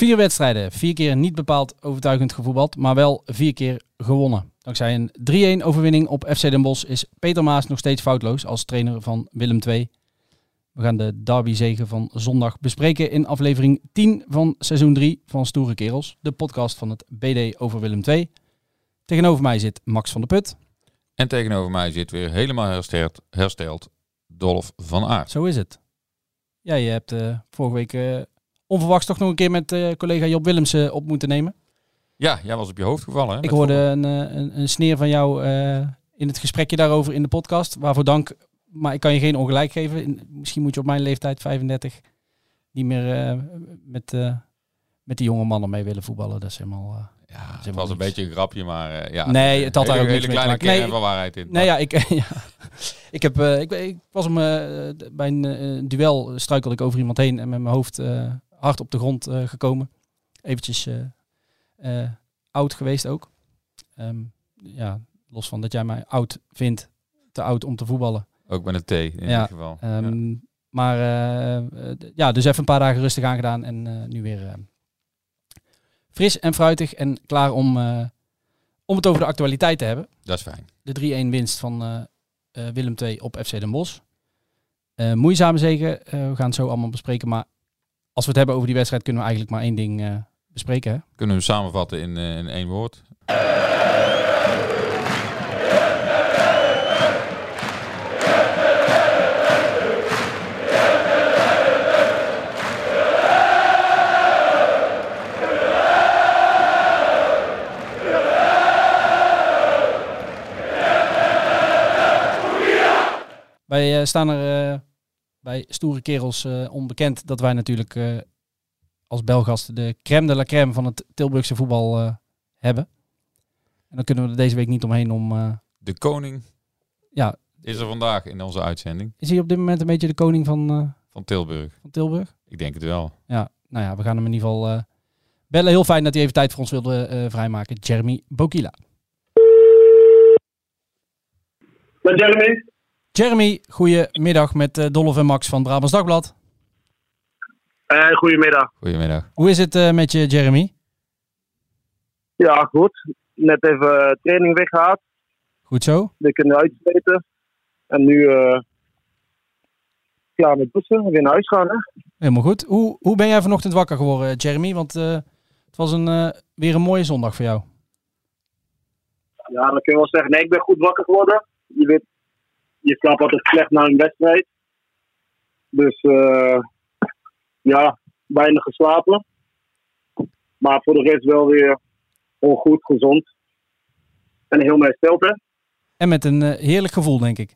Vier wedstrijden, vier keer niet bepaald overtuigend gevoetbald, maar wel vier keer gewonnen. Dankzij een 3-1 overwinning op FC Den Bosch is Peter Maas nog steeds foutloos als trainer van Willem II. We gaan de derby-zegen van zondag bespreken in aflevering 10 van seizoen 3 van Stoere Kerels, de podcast van het BD over Willem II. Tegenover mij zit Max van der Put. En tegenover mij zit weer helemaal hersteld, hersteld Dolf van Aert. Zo is het. Jij hebt eh, vorige week eh, onverwachts toch nog een keer met eh, collega Job Willems eh, op moeten nemen. Ja, jij was op je hoofd gevallen. Hè, Ik hoorde een, eh, een, een sneer van jou in het gesprekje daarover in de podcast. Waarvoor dank. Maar ik kan je geen ongelijk geven. Misschien moet je op mijn leeftijd, 35, niet meer met, met die jonge mannen mee willen voetballen. Dat is helemaal... Ja, het was een beetje een grapje, maar ja. Nee, het had daar ook niks hele kleine kern Nee. van waarheid in. Nee, ja, ik, ja. ik, heb, ik, ik was hem, bij een duel struikelde ik over iemand heen en met mijn hoofd hard op de grond eh, gekomen. Eventjes eh, eh, oud geweest ook. Ehm, ja, los van dat jij mij oud vindt, te oud om te voetballen. Ook met een T in Ja, dit geval. Ehm, Maar ja, dus even een paar dagen rustig aangedaan en nu weer eh, fris en fruitig en klaar om, om het over de actualiteit te hebben Dat is fijn. de 3-1 winst van Willem II op FC Den Bosch. Moeizame zegen, eh, we gaan het zo allemaal bespreken. Maar als we het hebben over die wedstrijd, kunnen we eigenlijk maar één ding eh, bespreken. Hè? Kunnen we samenvatten in, eh, in één woord? Wij eh, staan er bij Stoere Kerels eh, onbekend dat wij natuurlijk eh, als Belgasten de crème de la crème van het Tilburgse voetbal eh, hebben. En dan kunnen we er deze week niet omheen om... eh, De koning ja, is er vandaag in onze uitzending is hij op dit moment een beetje de koning van, eh, van Tilburg. van Tilburg? Ik denk het wel. Ja, nou ja, we gaan hem in ieder geval eh, bellen. Heel fijn dat hij even tijd voor ons wilde eh, vrijmaken. Jeremy Bokila. Met Jeremy? Jeremy, goedemiddag met eh Dolph en Max van Brabants Dagblad. Eh, goedemiddag. Goedemiddag. Hoe is het eh, met je, Jeremy? Ja, goed. Net even training weggehaald. Goed zo? We kunnen uitzeten. En nu eh, klaar met douchen. Weer naar huis gaan, hè? Helemaal goed. Hoe, hoe ben jij vanochtend wakker geworden, Jeremy? Want eh, het was een, eh, weer een mooie zondag voor jou. Ja, dan kun je wel zeggen. Nee, ik ben goed wakker geworden. Je weet, je slaapt altijd slecht na een wedstrijd. Dus eh, ja, weinig geslapen. Maar voor de rest wel weer ongoed, gezond. En heel hersteld, hè? En met een eh, heerlijk gevoel, denk ik.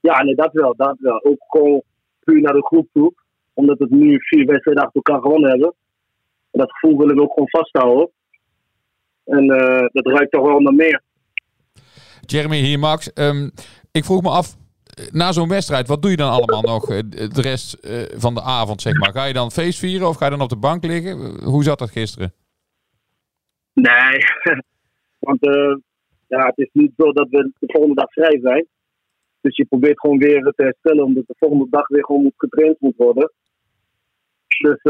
Ja, nee, dat wel, dat wel. Ook gewoon puur naar de groep toe. Omdat we nu vier wedstrijden achter elkaar gewonnen hebben. En dat gevoel willen we ook gewoon vasthouden. En eh, dat ruikt toch wel naar meer. Jeremy, hier Max. Ehm, ik vroeg me af, eh, na zo'n wedstrijd, wat doe je dan allemaal nog eh, de rest eh, van de avond, zeg maar? Ga je dan feest vieren of ga je dan op de bank liggen? Hoe zat dat gisteren? Nee, want ja, het is niet zo dat we de volgende dag vrij zijn. Dus je probeert gewoon weer te herstellen, omdat de volgende dag weer gewoon moet getraind moet worden. Dus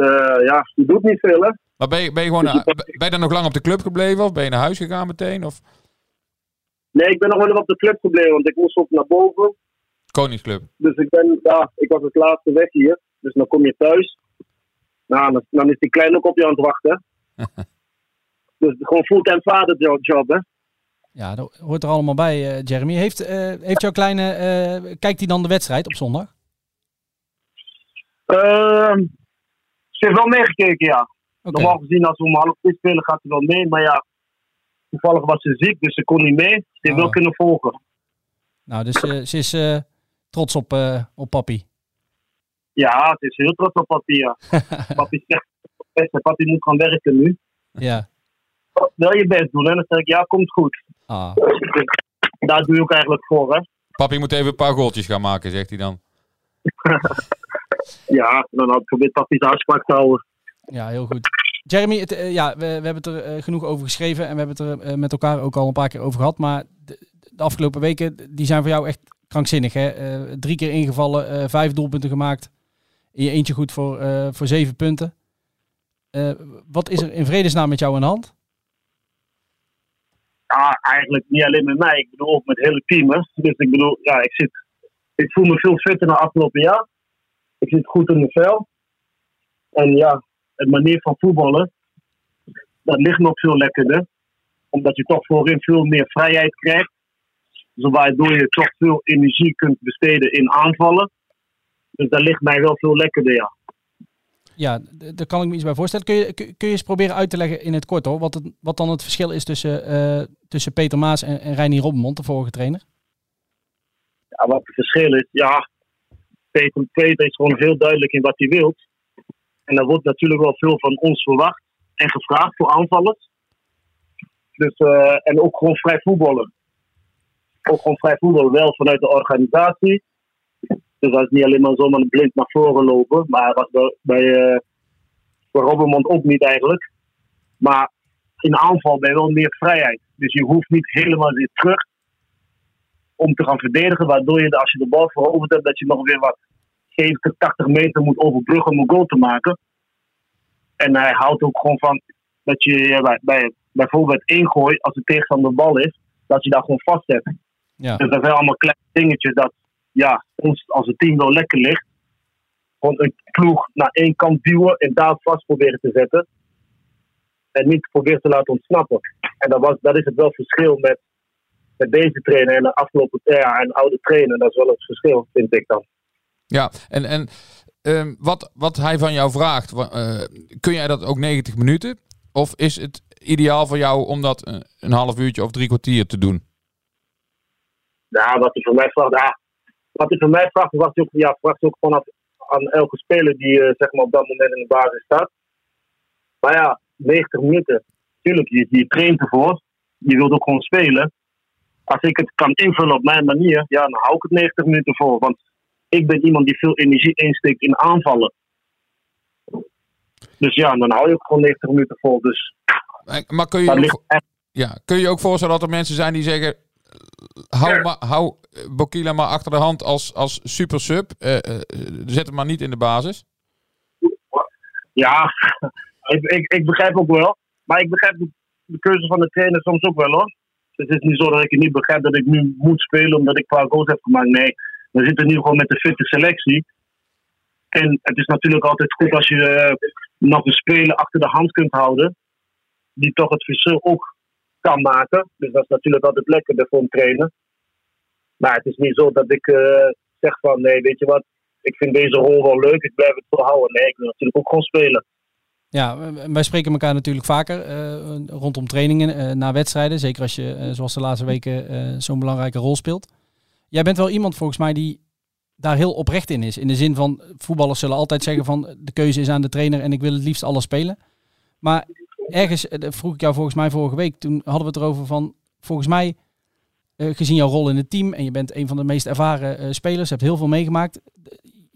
ja, je doet niet veel, hè? Maar ben je, ben, je gewoon, Dus ben je dan nog lang op de club gebleven of ben je naar huis gegaan meteen? Of Nee, ik ben nog wel op de club gebleven, want ik moest op naar boven. Koningsclub? Dus ik ben, ja, ik was het laatste weg hier. Dus dan kom je thuis. Nou, dan, dan is die kleine ook op je aan het wachten. dus gewoon fulltime vaderjob, job, hè? Ja, dat hoort er allemaal bij, eh, Jeremy. Heeft, eh, heeft jouw kleine, eh, kijkt hij dan de wedstrijd op zondag? Ehm, ze heeft wel meegekeken, ja. Normaal gezien, als we om half drie spelen, gaat ze wel mee. Maar ja, toevallig was ze ziek, dus ze kon niet mee. Ze heeft Oh. wel kunnen volgen. Nou, dus eh, ze is eh, trots op, eh, op papi. Ja, ze is heel trots op papi, ja. papi zegt, papi moet gaan werken nu. Ja. wel je best doen. En dan zeg ik, ja, komt goed. Ah, Daar doe je ook eigenlijk voor, hè. Papi moet even een paar goaltjes gaan maken, zegt hij dan. Ja, dan had ik tactische afspraak te houden. ja, heel goed. Jeremy, eh, ja, we, we hebben het er eh, genoeg over geschreven en we hebben het er eh, met elkaar ook al een paar keer over gehad. Maar de, de afgelopen weken, die zijn voor jou echt krankzinnig. Hè? Drie keer ingevallen, vijf doelpunten gemaakt. In je eentje goed voor, voor zeven punten. Wat is er in vredesnaam met jou aan de hand? Ja, eigenlijk niet alleen met mij. Ik bedoel ook met hele team, hè. Dus ik bedoel, ja, ik zit... Ik voel me veel fitter dan afgelopen jaar. Ik zit goed in mijn vel. En ja, het manier van voetballen, dat ligt nog veel lekkerder. Omdat je toch voorin veel meer vrijheid krijgt. Dus waardoor je toch veel energie kunt besteden in aanvallen. Dus dat ligt mij wel veel lekkerder, ja. Ja, daar kan ik me iets bij voorstellen. Kun je, kun je eens proberen uit te leggen in het kort hoor, wat, het, wat dan het verschil is tussen, eh, tussen Peter Maas en, en Reinier Robbenmond, de vorige trainer? Ja, wat het verschil is, ja, Peter, Peter is gewoon heel duidelijk in wat hij wil. En er wordt natuurlijk wel veel van ons verwacht en gevraagd voor aanvallers. Dus, eh, en ook gewoon vrij voetballen. Ook gewoon vrij voetballen, wel vanuit de organisatie. Dus dat is niet alleen maar zomaar blind naar voren lopen. Maar dat bij, bij, eh, bij Robbermond ook niet eigenlijk. Maar in aanval ben je wel meer vrijheid. Dus je hoeft niet helemaal weer terug om te gaan verdedigen. Waardoor je, als je de bal veroverd hebt, dat je nog weer wat 70, 80 meter moet overbruggen om een goal te maken. En hij houdt ook gewoon van dat je ja, bij, bij bijvoorbeeld één gooi, als de tegenstander de bal is, dat je daar gewoon vastzet. Ja, Dus dat zijn allemaal kleine dingetjes dat ja, ons als het team wel lekker ligt. Gewoon een ploeg naar één kant duwen en daar vast proberen te zetten. En niet proberen te laten ontsnappen. En dat, was, dat is het wel verschil met, met deze trainer en de afgelopen jaar en oude trainer. Dat is wel het verschil, vind ik dan. Ja, en, en ehm, wat, wat hij van jou vraagt, eh, kun jij dat ook 90 minuten? Of is het ideaal voor jou om dat een, een half uurtje of drie kwartier te doen? Ja, wat hij van mij vraagt, ja, wat hij van mij vraagt, hij ook, ja, hij ook vanaf aan elke speler die eh, zeg maar op dat moment in de basis staat. Maar ja, 90 minuten, tuurlijk, je, je traint ervoor. Je wilt ook gewoon spelen. Als ik het kan invullen op mijn manier, ja, dan hou ik het 90 minuten voor. Want ik ben iemand die veel energie insteekt in aanvallen. Dus ja, dan hou je ook gewoon 90 minuten vol. Dus Maar kun je, ook, ligt ja, kun je ook voorstellen dat er mensen zijn die zeggen... Hou, maar, hou Bokila maar achter de hand als, als super sub. eh, eh, zet hem maar niet in de basis. Ja, ik, ik, ik begrijp ook wel. Maar ik begrijp de, de keuze van de trainer soms ook wel hoor. Het is niet zo dat ik het niet begrijp dat ik nu moet spelen omdat ik een paar goals heb gemaakt. Nee, we zitten nu gewoon met de fitte selectie. En het is natuurlijk altijd goed als je eh, nog een speler achter de hand kunt houden. Die toch het verschil ook kan maken. Dus dat is natuurlijk altijd lekkerder voor een trainer. Maar het is niet zo dat ik eh, zeg van nee, weet je wat, ik vind deze rol wel leuk, ik blijf het volhouden. Nee, ik wil natuurlijk ook gewoon spelen. Ja, wij spreken elkaar natuurlijk vaker eh, rondom trainingen, eh, na wedstrijden. Zeker als je, zoals de laatste weken, zo'n belangrijke rol speelt. Jij bent wel iemand volgens mij die daar heel oprecht in is. In de zin van, voetballers zullen altijd zeggen van, de keuze is aan de trainer en ik wil het liefst alles spelen. Maar ergens, eh, vroeg ik jou volgens mij vorige week, toen hadden we het erover van, volgens mij, eh, gezien jouw rol in het team en je bent een van de meest ervaren eh, spelers, hebt heel veel meegemaakt.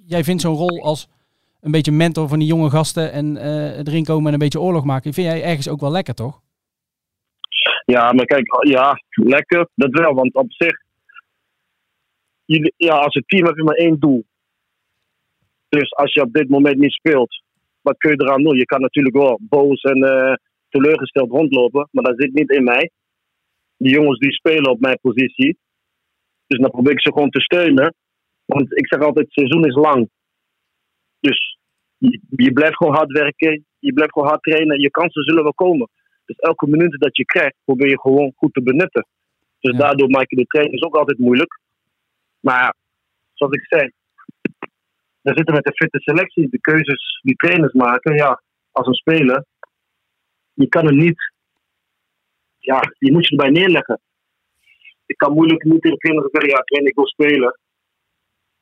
Jij vindt zo'n rol als een beetje mentor van die jonge gasten en erin komen en een beetje oorlog maken. Vind jij ergens ook wel lekker, toch? Ja, maar kijk, ja, lekker, dat wel. Want op zich, ja, als een team heb je maar één doel. Dus als je op dit moment niet speelt, wat kun je eraan doen? Je kan natuurlijk wel boos en eh, teleurgesteld rondlopen, maar dat zit niet in mij. Die jongens die spelen op mijn positie. Dus dan probeer ik ze gewoon te steunen. Want ik zeg altijd, het seizoen is lang. Dus je, je blijft gewoon hard werken, je blijft gewoon hard trainen. Je kansen zullen wel komen. Dus elke minuut dat je krijgt, probeer je gewoon goed te benutten. Dus Ja. daardoor maak je de trainers ook altijd moeilijk. Maar ja, zoals ik zei, we zitten met een fitte selectie. De keuzes die trainers maken, ja, als een speler, je kan er niet, ja, je moet je erbij neerleggen. Ik kan moeilijk niet de trainer zeggen, ja, trainer, ik wil spelen.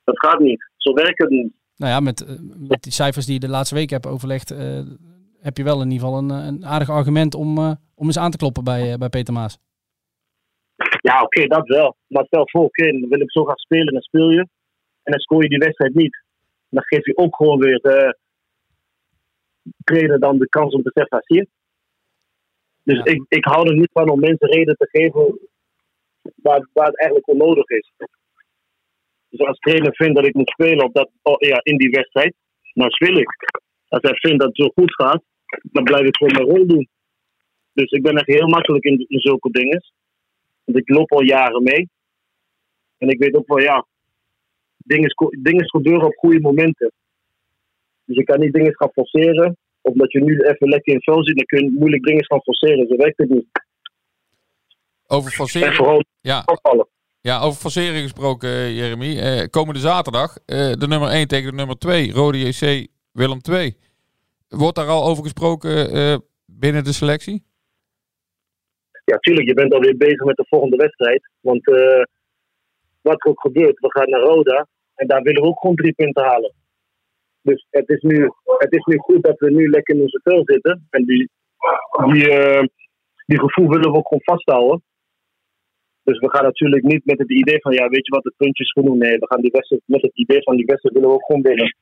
Dat gaat niet. Zo werkt het niet. Nou ja, met, eh, met die cijfers die je de laatste week hebt overlegd, eh, heb je wel in ieder geval een, een aardig argument om, om eens aan te kloppen bij, bij Peter Maas. Ja, oké, dat wel. Maar stel voor, oké, dan wil ik zo gaan spelen, dan speel je. En dan scoor je die wedstrijd niet. Dan geef je ook gewoon weer de trainer dan de kans om te zeggen, zie je. Dus ik, ik hou er niet van om mensen reden te geven waar, waar het eigenlijk onnodig is. Dus als trainer vindt dat ik moet spelen op dat, oh, ja, in die wedstrijd, dan speel ik. Als hij vindt dat het zo goed gaat, dan blijf ik gewoon mijn rol doen. Dus ik ben echt heel makkelijk in, in zulke dingen. Want ik loop al jaren mee. En ik weet ook wel, ja, dingen, dingen gebeuren op goede momenten. Dus je kan niet dingen gaan forceren. Omdat je nu even lekker in vel zit, dan kun je moeilijk dingen gaan forceren. Zo werkt het niet. Over forceren. ja. Ja, over forceren gesproken, eh, Jeremy. Eh, komende zaterdag, eh, de nummer 1 tegen de nummer 2, Rode JC Willem 2. Wordt daar al over gesproken binnen de selectie? Ja, tuurlijk. Je bent alweer bezig met de volgende wedstrijd. Want uh, wat er ook gebeurt, we gaan naar Roda. En daar willen we ook gewoon drie punten halen. Dus het is nu, het is nu goed dat we nu lekker in onze vel zitten. En die, die, uh, die gevoel willen we ook gewoon vasthouden. Dus we gaan natuurlijk niet met het idee van, ja, weet je wat, de puntjes genoeg. Nee, we gaan die wedstrijd, met het idee van die wedstrijd willen we ook gewoon winnen.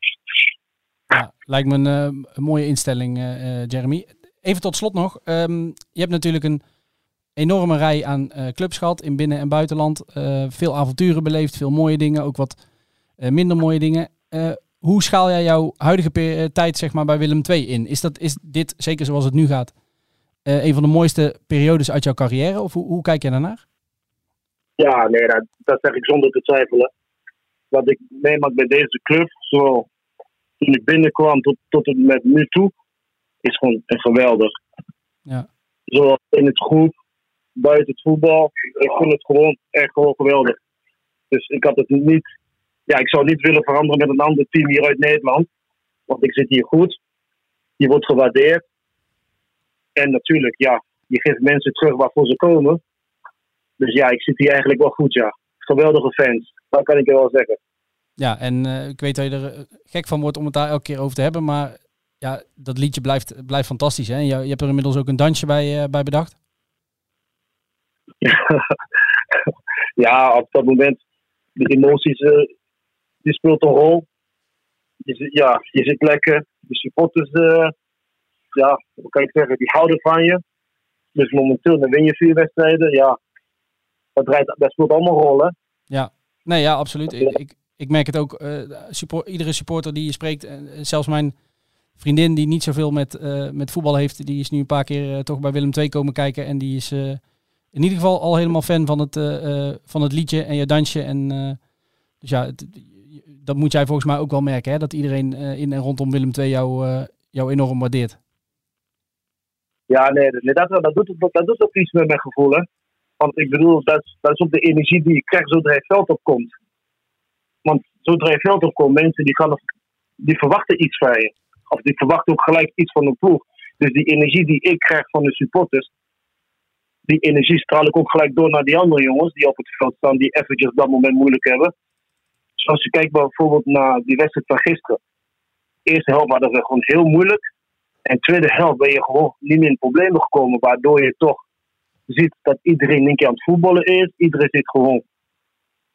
Ja, lijkt me een, een mooie instelling, Jeremy. Even tot slot nog. Um, je hebt natuurlijk een enorme rij aan uh, clubs gehad in binnen- en buitenland. veel avonturen beleefd, veel mooie dingen, ook wat minder mooie dingen. hoe schaal jij jouw huidige tijd zeg maar, bij Willem II in? Is, dat, is dit, zeker zoals het nu gaat, een van de mooiste periodes uit jouw carrière? Of hoe, hoe kijk jij daarnaar? Ja, nee, dat, dat zeg ik zonder te twijfelen. Wat ik meemaak bij deze club, zo toen ik binnenkwam tot, tot en met nu toe, is gewoon geweldig. Ja. Zo in het groep, buiten het voetbal. Ik vind het gewoon echt gewoon geweldig. Dus ik had het niet. Ja, ik zou niet willen veranderen met een ander team hier uit Nederland. Want ik zit hier goed. Je wordt gewaardeerd. En natuurlijk, ja, je geeft mensen terug waarvoor ze komen. Dus ja, ik zit hier eigenlijk wel goed, ja. Geweldige fans, dat kan ik je wel zeggen. Ja, en uh, ik weet dat je er gek van wordt om het daar elke keer over te hebben. Maar ja, dat liedje blijft, blijft fantastisch. Hè? Je, je hebt er inmiddels ook een dansje bij, uh, bij bedacht. Ja, op dat moment, de emoties, uh, die speelt een rol. Je, ja, je zit lekker. De supporters, ja, hoe kan ik zeggen, die houden van je. Dus momenteel, dan win je vier wedstrijden. Ja, dat, draait, dat speelt allemaal rollen. Ja, nee, ja, absoluut. Ik, ik, merk het ook. Uh, support, iedere supporter die je spreekt, zelfs mijn vriendin die niet zoveel met, met voetbal heeft, die is nu een paar keer toch bij Willem II komen kijken. En die is in ieder geval al helemaal fan van het, van het liedje en je dansje. En, dus ja, dat moet jij volgens mij ook wel merken, hè? dat iedereen in en rondom Willem II jou, jou enorm waardeert. Ja, nee, dat, dat, doet, dat doet ook iets met mijn gevoel. Hè? Want ik bedoel, dat, dat is ook de energie die je krijgt zodra je veld opkomt. Want zodra je veld opkomt, mensen die, gaan, die verwachten iets van je. Of die verwachten ook gelijk iets van de ploeg. Dus die energie die ik krijg van de supporters, die energie straal ik ook gelijk door naar die andere jongens die op het veld staan, die eventjes dat moment moeilijk hebben. Zoals je kijkt bijvoorbeeld naar die wedstrijd van gisteren. De eerste helft hadden we gewoon heel moeilijk. En de tweede helft ben je gewoon niet meer in problemen gekomen, waardoor je toch ziet dat iedereen een keer aan het voetballen is. Iedereen zit gewoon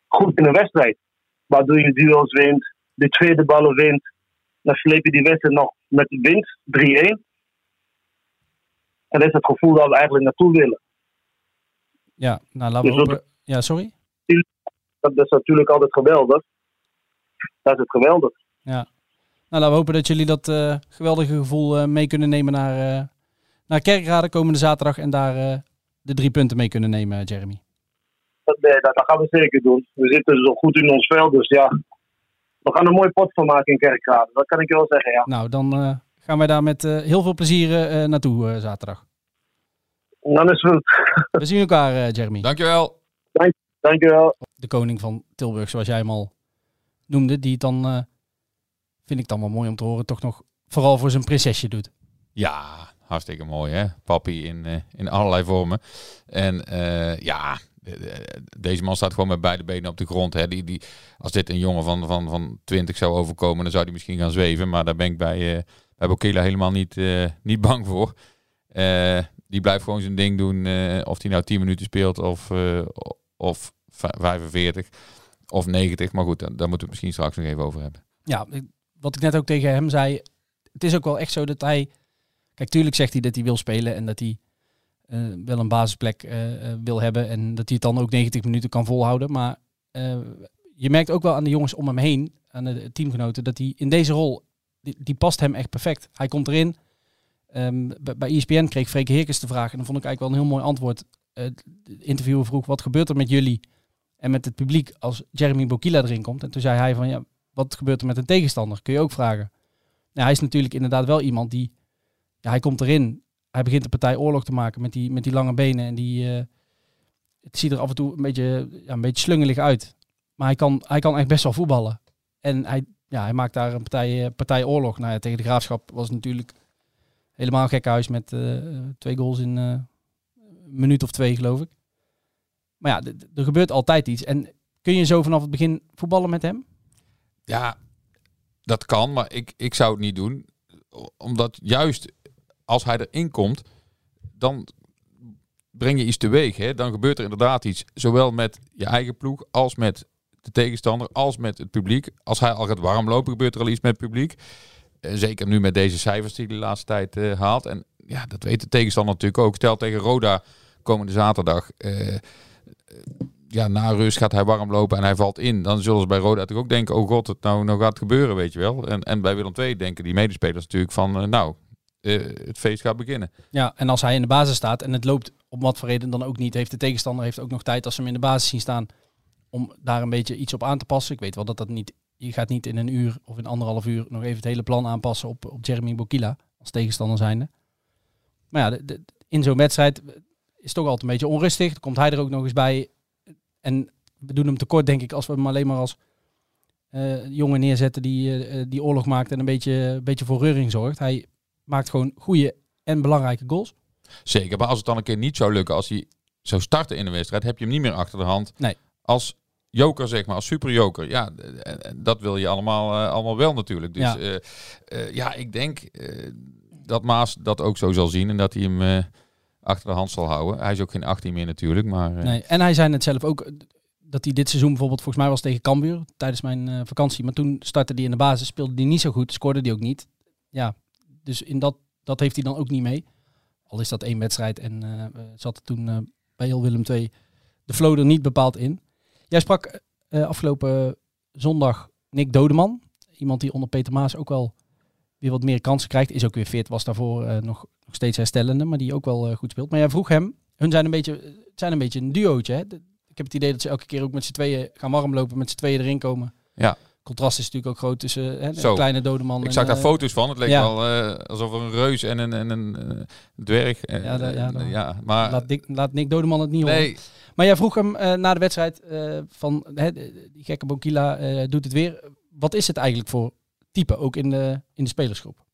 goed in een wedstrijd. Waardoor je duels wint, de tweede ballen wint. Dan sleep je die wedstrijd nog met de winst, 3-1. En dat is het gevoel dat we eigenlijk naartoe willen. Ja, nou laten we dus hopen... Ja, sorry? Dat is natuurlijk altijd geweldig. Dat is het geweldig. Ja. Nou, laten we hopen dat jullie dat uh, geweldige gevoel uh, mee kunnen nemen naar, uh, naar Kerkrade komende zaterdag. En daar de drie punten mee kunnen nemen, Jeremy? Dat, nee, dat, gaan we zeker doen. We zitten zo goed in ons veld, dus ja. We gaan een mooi pot van maken in Kerkrade. Dat kan ik je wel zeggen, ja. Nou, dan gaan wij daar met heel veel plezier naartoe zaterdag. Dan is het goed. We zien elkaar, Jeremy. Dankjewel. Dank, dankjewel. De koning van Tilburg, zoals jij hem al noemde, die het dan, vind ik dan wel mooi om te horen, toch nog vooral voor zijn prinsesje doet. Ja, hartstikke mooi hè. Papi in, uh, in allerlei vormen. En uh, ja, deze man staat gewoon met beide benen op de grond. Hè. Die, die, als dit een jongen van, van, van 20 zou overkomen, dan zou hij misschien gaan zweven. Maar daar ben ik bij, uh, bij Bokila helemaal niet, uh, niet bang voor. Die blijft gewoon zijn ding doen. of hij nou 10 minuten speelt of, of 45 of 90. Maar goed, daar, moeten we het misschien straks nog even over hebben. Ja, wat ik net ook tegen hem zei. Het is ook wel echt zo dat hij... Kijk, tuurlijk zegt hij dat hij wil spelen en dat hij uh, wel een basisplek wil hebben. En dat hij het dan ook 90 minuten kan volhouden. Maar je merkt ook wel aan de jongens om hem heen, aan de teamgenoten, dat hij in deze rol, die past hem echt perfect. Hij komt erin. Um, bij ESPN kreeg Freek Heerkens de vraag, en dan vond ik eigenlijk wel een heel mooi antwoord. de interviewer vroeg, wat gebeurt er met jullie en met het publiek als Jeremy Bokila erin komt? En toen zei hij van, ja, wat gebeurt er met een tegenstander? Kun je ook vragen. Nou, hij is natuurlijk inderdaad wel iemand die, ja, hij komt erin hij begint de partij oorlog te maken met die, met die lange benen. En die, uh, het ziet er af en toe een beetje, ja, een beetje slungelig uit. Maar hij kan, hij kan echt best wel voetballen. En hij, ja, hij maakt daar een partij, eh, partij oorlog. Nou tegen de Graafschap was natuurlijk helemaal gek huis met uh, twee goals in uh, een minuut of twee, geloof ik. Maar ja, er gebeurt altijd iets. En kun je zo vanaf het begin voetballen met hem? Ja, dat kan, maar ik, ik zou het niet doen. Omdat juist als hij erin komt, dan breng je iets teweeg. Hè? Dan gebeurt er inderdaad iets. Zowel met je eigen ploeg als met de tegenstander, als met het publiek. Als hij al gaat warm lopen, gebeurt er al iets met het publiek. Eh, zeker nu met deze cijfers die hij de laatste tijd uh, haalt. En ja, dat weet de tegenstander natuurlijk ook. Stel tegen Roda komende zaterdag. Uh, ja, na rust gaat hij warm lopen en hij valt in. Dan zullen ze bij Roda natuurlijk ook denken, oh god, het nou, nou gaat gebeuren, weet je wel. En, en bij Willem II denken die medespelers natuurlijk van, nou, het feest gaat beginnen. Ja, en als hij in de basis staat en het loopt op wat voor reden dan ook niet, heeft de tegenstander heeft ook nog tijd als ze hem in de basis zien staan om daar een beetje iets op aan te passen. Ik weet wel dat dat niet, je gaat niet in een uur of in anderhalf uur nog even het hele plan aanpassen op, op Jeremy Bokila als tegenstander zijnde. Maar ja, de, in zo'n wedstrijd is het toch altijd een beetje onrustig. Dan komt hij er ook nog eens bij. En we doen hem tekort, denk ik, als we hem alleen maar als uh, jongen neerzetten die, uh, die oorlog maakt en een beetje, een beetje voor reuring zorgt. Hij maakt gewoon goede en belangrijke goals. Zeker, maar als het dan een keer niet zou lukken, als hij zou starten in de wedstrijd, heb je hem niet meer achter de hand. Nee. Als joker, zeg maar, als superjoker. Ja, dat wil je allemaal, uh, allemaal wel natuurlijk. Dus ja, uh, uh, ja ik denk dat Maas dat ook zo zal zien en dat hij hem achter de hand zal houden. Hij is ook geen 18 meer natuurlijk, maar... Nee, en hij zei het zelf ook, dat hij dit seizoen bijvoorbeeld volgens mij was tegen Cambuur tijdens mijn vakantie. Maar toen startte hij in de basis, speelde hij niet zo goed, scoorde hij ook niet. Ja, dus in dat, dat heeft hij dan ook niet mee. Al is dat één wedstrijd en zat er toen bij heel Willem II de flow er niet bepaald in. Jij sprak uh, afgelopen zondag Nick Dodeman. Iemand die onder Peter Maas ook wel weer wat meer kansen krijgt. Is ook weer fit, was daarvoor nog, nog steeds herstellende, maar die ook wel goed speelt. Maar jij vroeg hem, hun zijn een beetje, het zijn een beetje een duootje. Hè? ik heb het idee dat ze elke keer ook met z'n tweeën gaan warmlopen, met z'n tweeën erin komen. Ja contrast is natuurlijk ook groot tussen hè, een kleine dode man. Ik zag daar foto's van. Het leek ja. wel uh, alsof er een reus en een, en een dwerg. ja, da, ja, ja, maar laat, Dick, laat Nick Dodeman het niet nee. horen. Maar jij vroeg hem na de wedstrijd van hè, die gekke Bokila doet het weer. Wat is het eigenlijk voor type, ook in de, in de spelersgroep?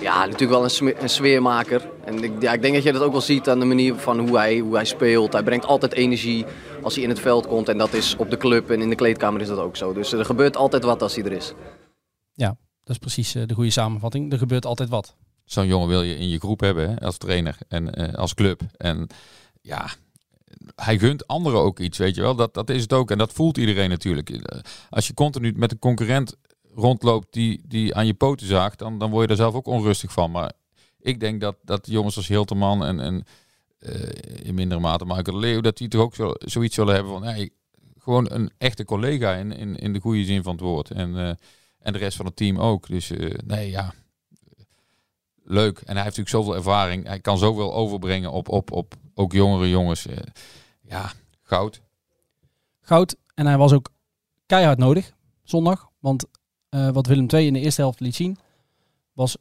Ja, natuurlijk wel een, een sfeermaker. En ik, ja, ik denk dat je dat ook wel ziet aan de manier van hoe hij, hoe hij speelt. Hij brengt altijd energie als hij in het veld komt. En dat is op de club en in de kleedkamer is dat ook zo. Dus er gebeurt altijd wat als hij er is. Ja, dat is precies eh, de goede samenvatting. Er gebeurt altijd wat. Zo'n jongen wil je in je groep hebben hè, als trainer en uh, als club. En ja, hij gunt anderen ook iets, weet je wel. Dat, dat is het ook. En dat voelt iedereen natuurlijk. Eh, als je continu met een concurrent rondloopt die, die aan je poten zaagt, dan, dan word je daar zelf ook onrustig van. Maar ik denk dat, dat jongens als Hilterman en, en uh, in mindere mate Michael Leeuw, dat die toch ook zo, zoiets zullen hebben van hey, gewoon een echte collega in, in, in de goede zin van het woord. En, en de rest van het team ook. Dus nee, ja. Leuk. En hij heeft natuurlijk zoveel ervaring. Hij kan zoveel overbrengen op, op, op ook jongere jongens. ja, goud. Goud. En hij was ook keihard nodig zondag. Want uh, wat Willem II in de eerste helft liet zien, was,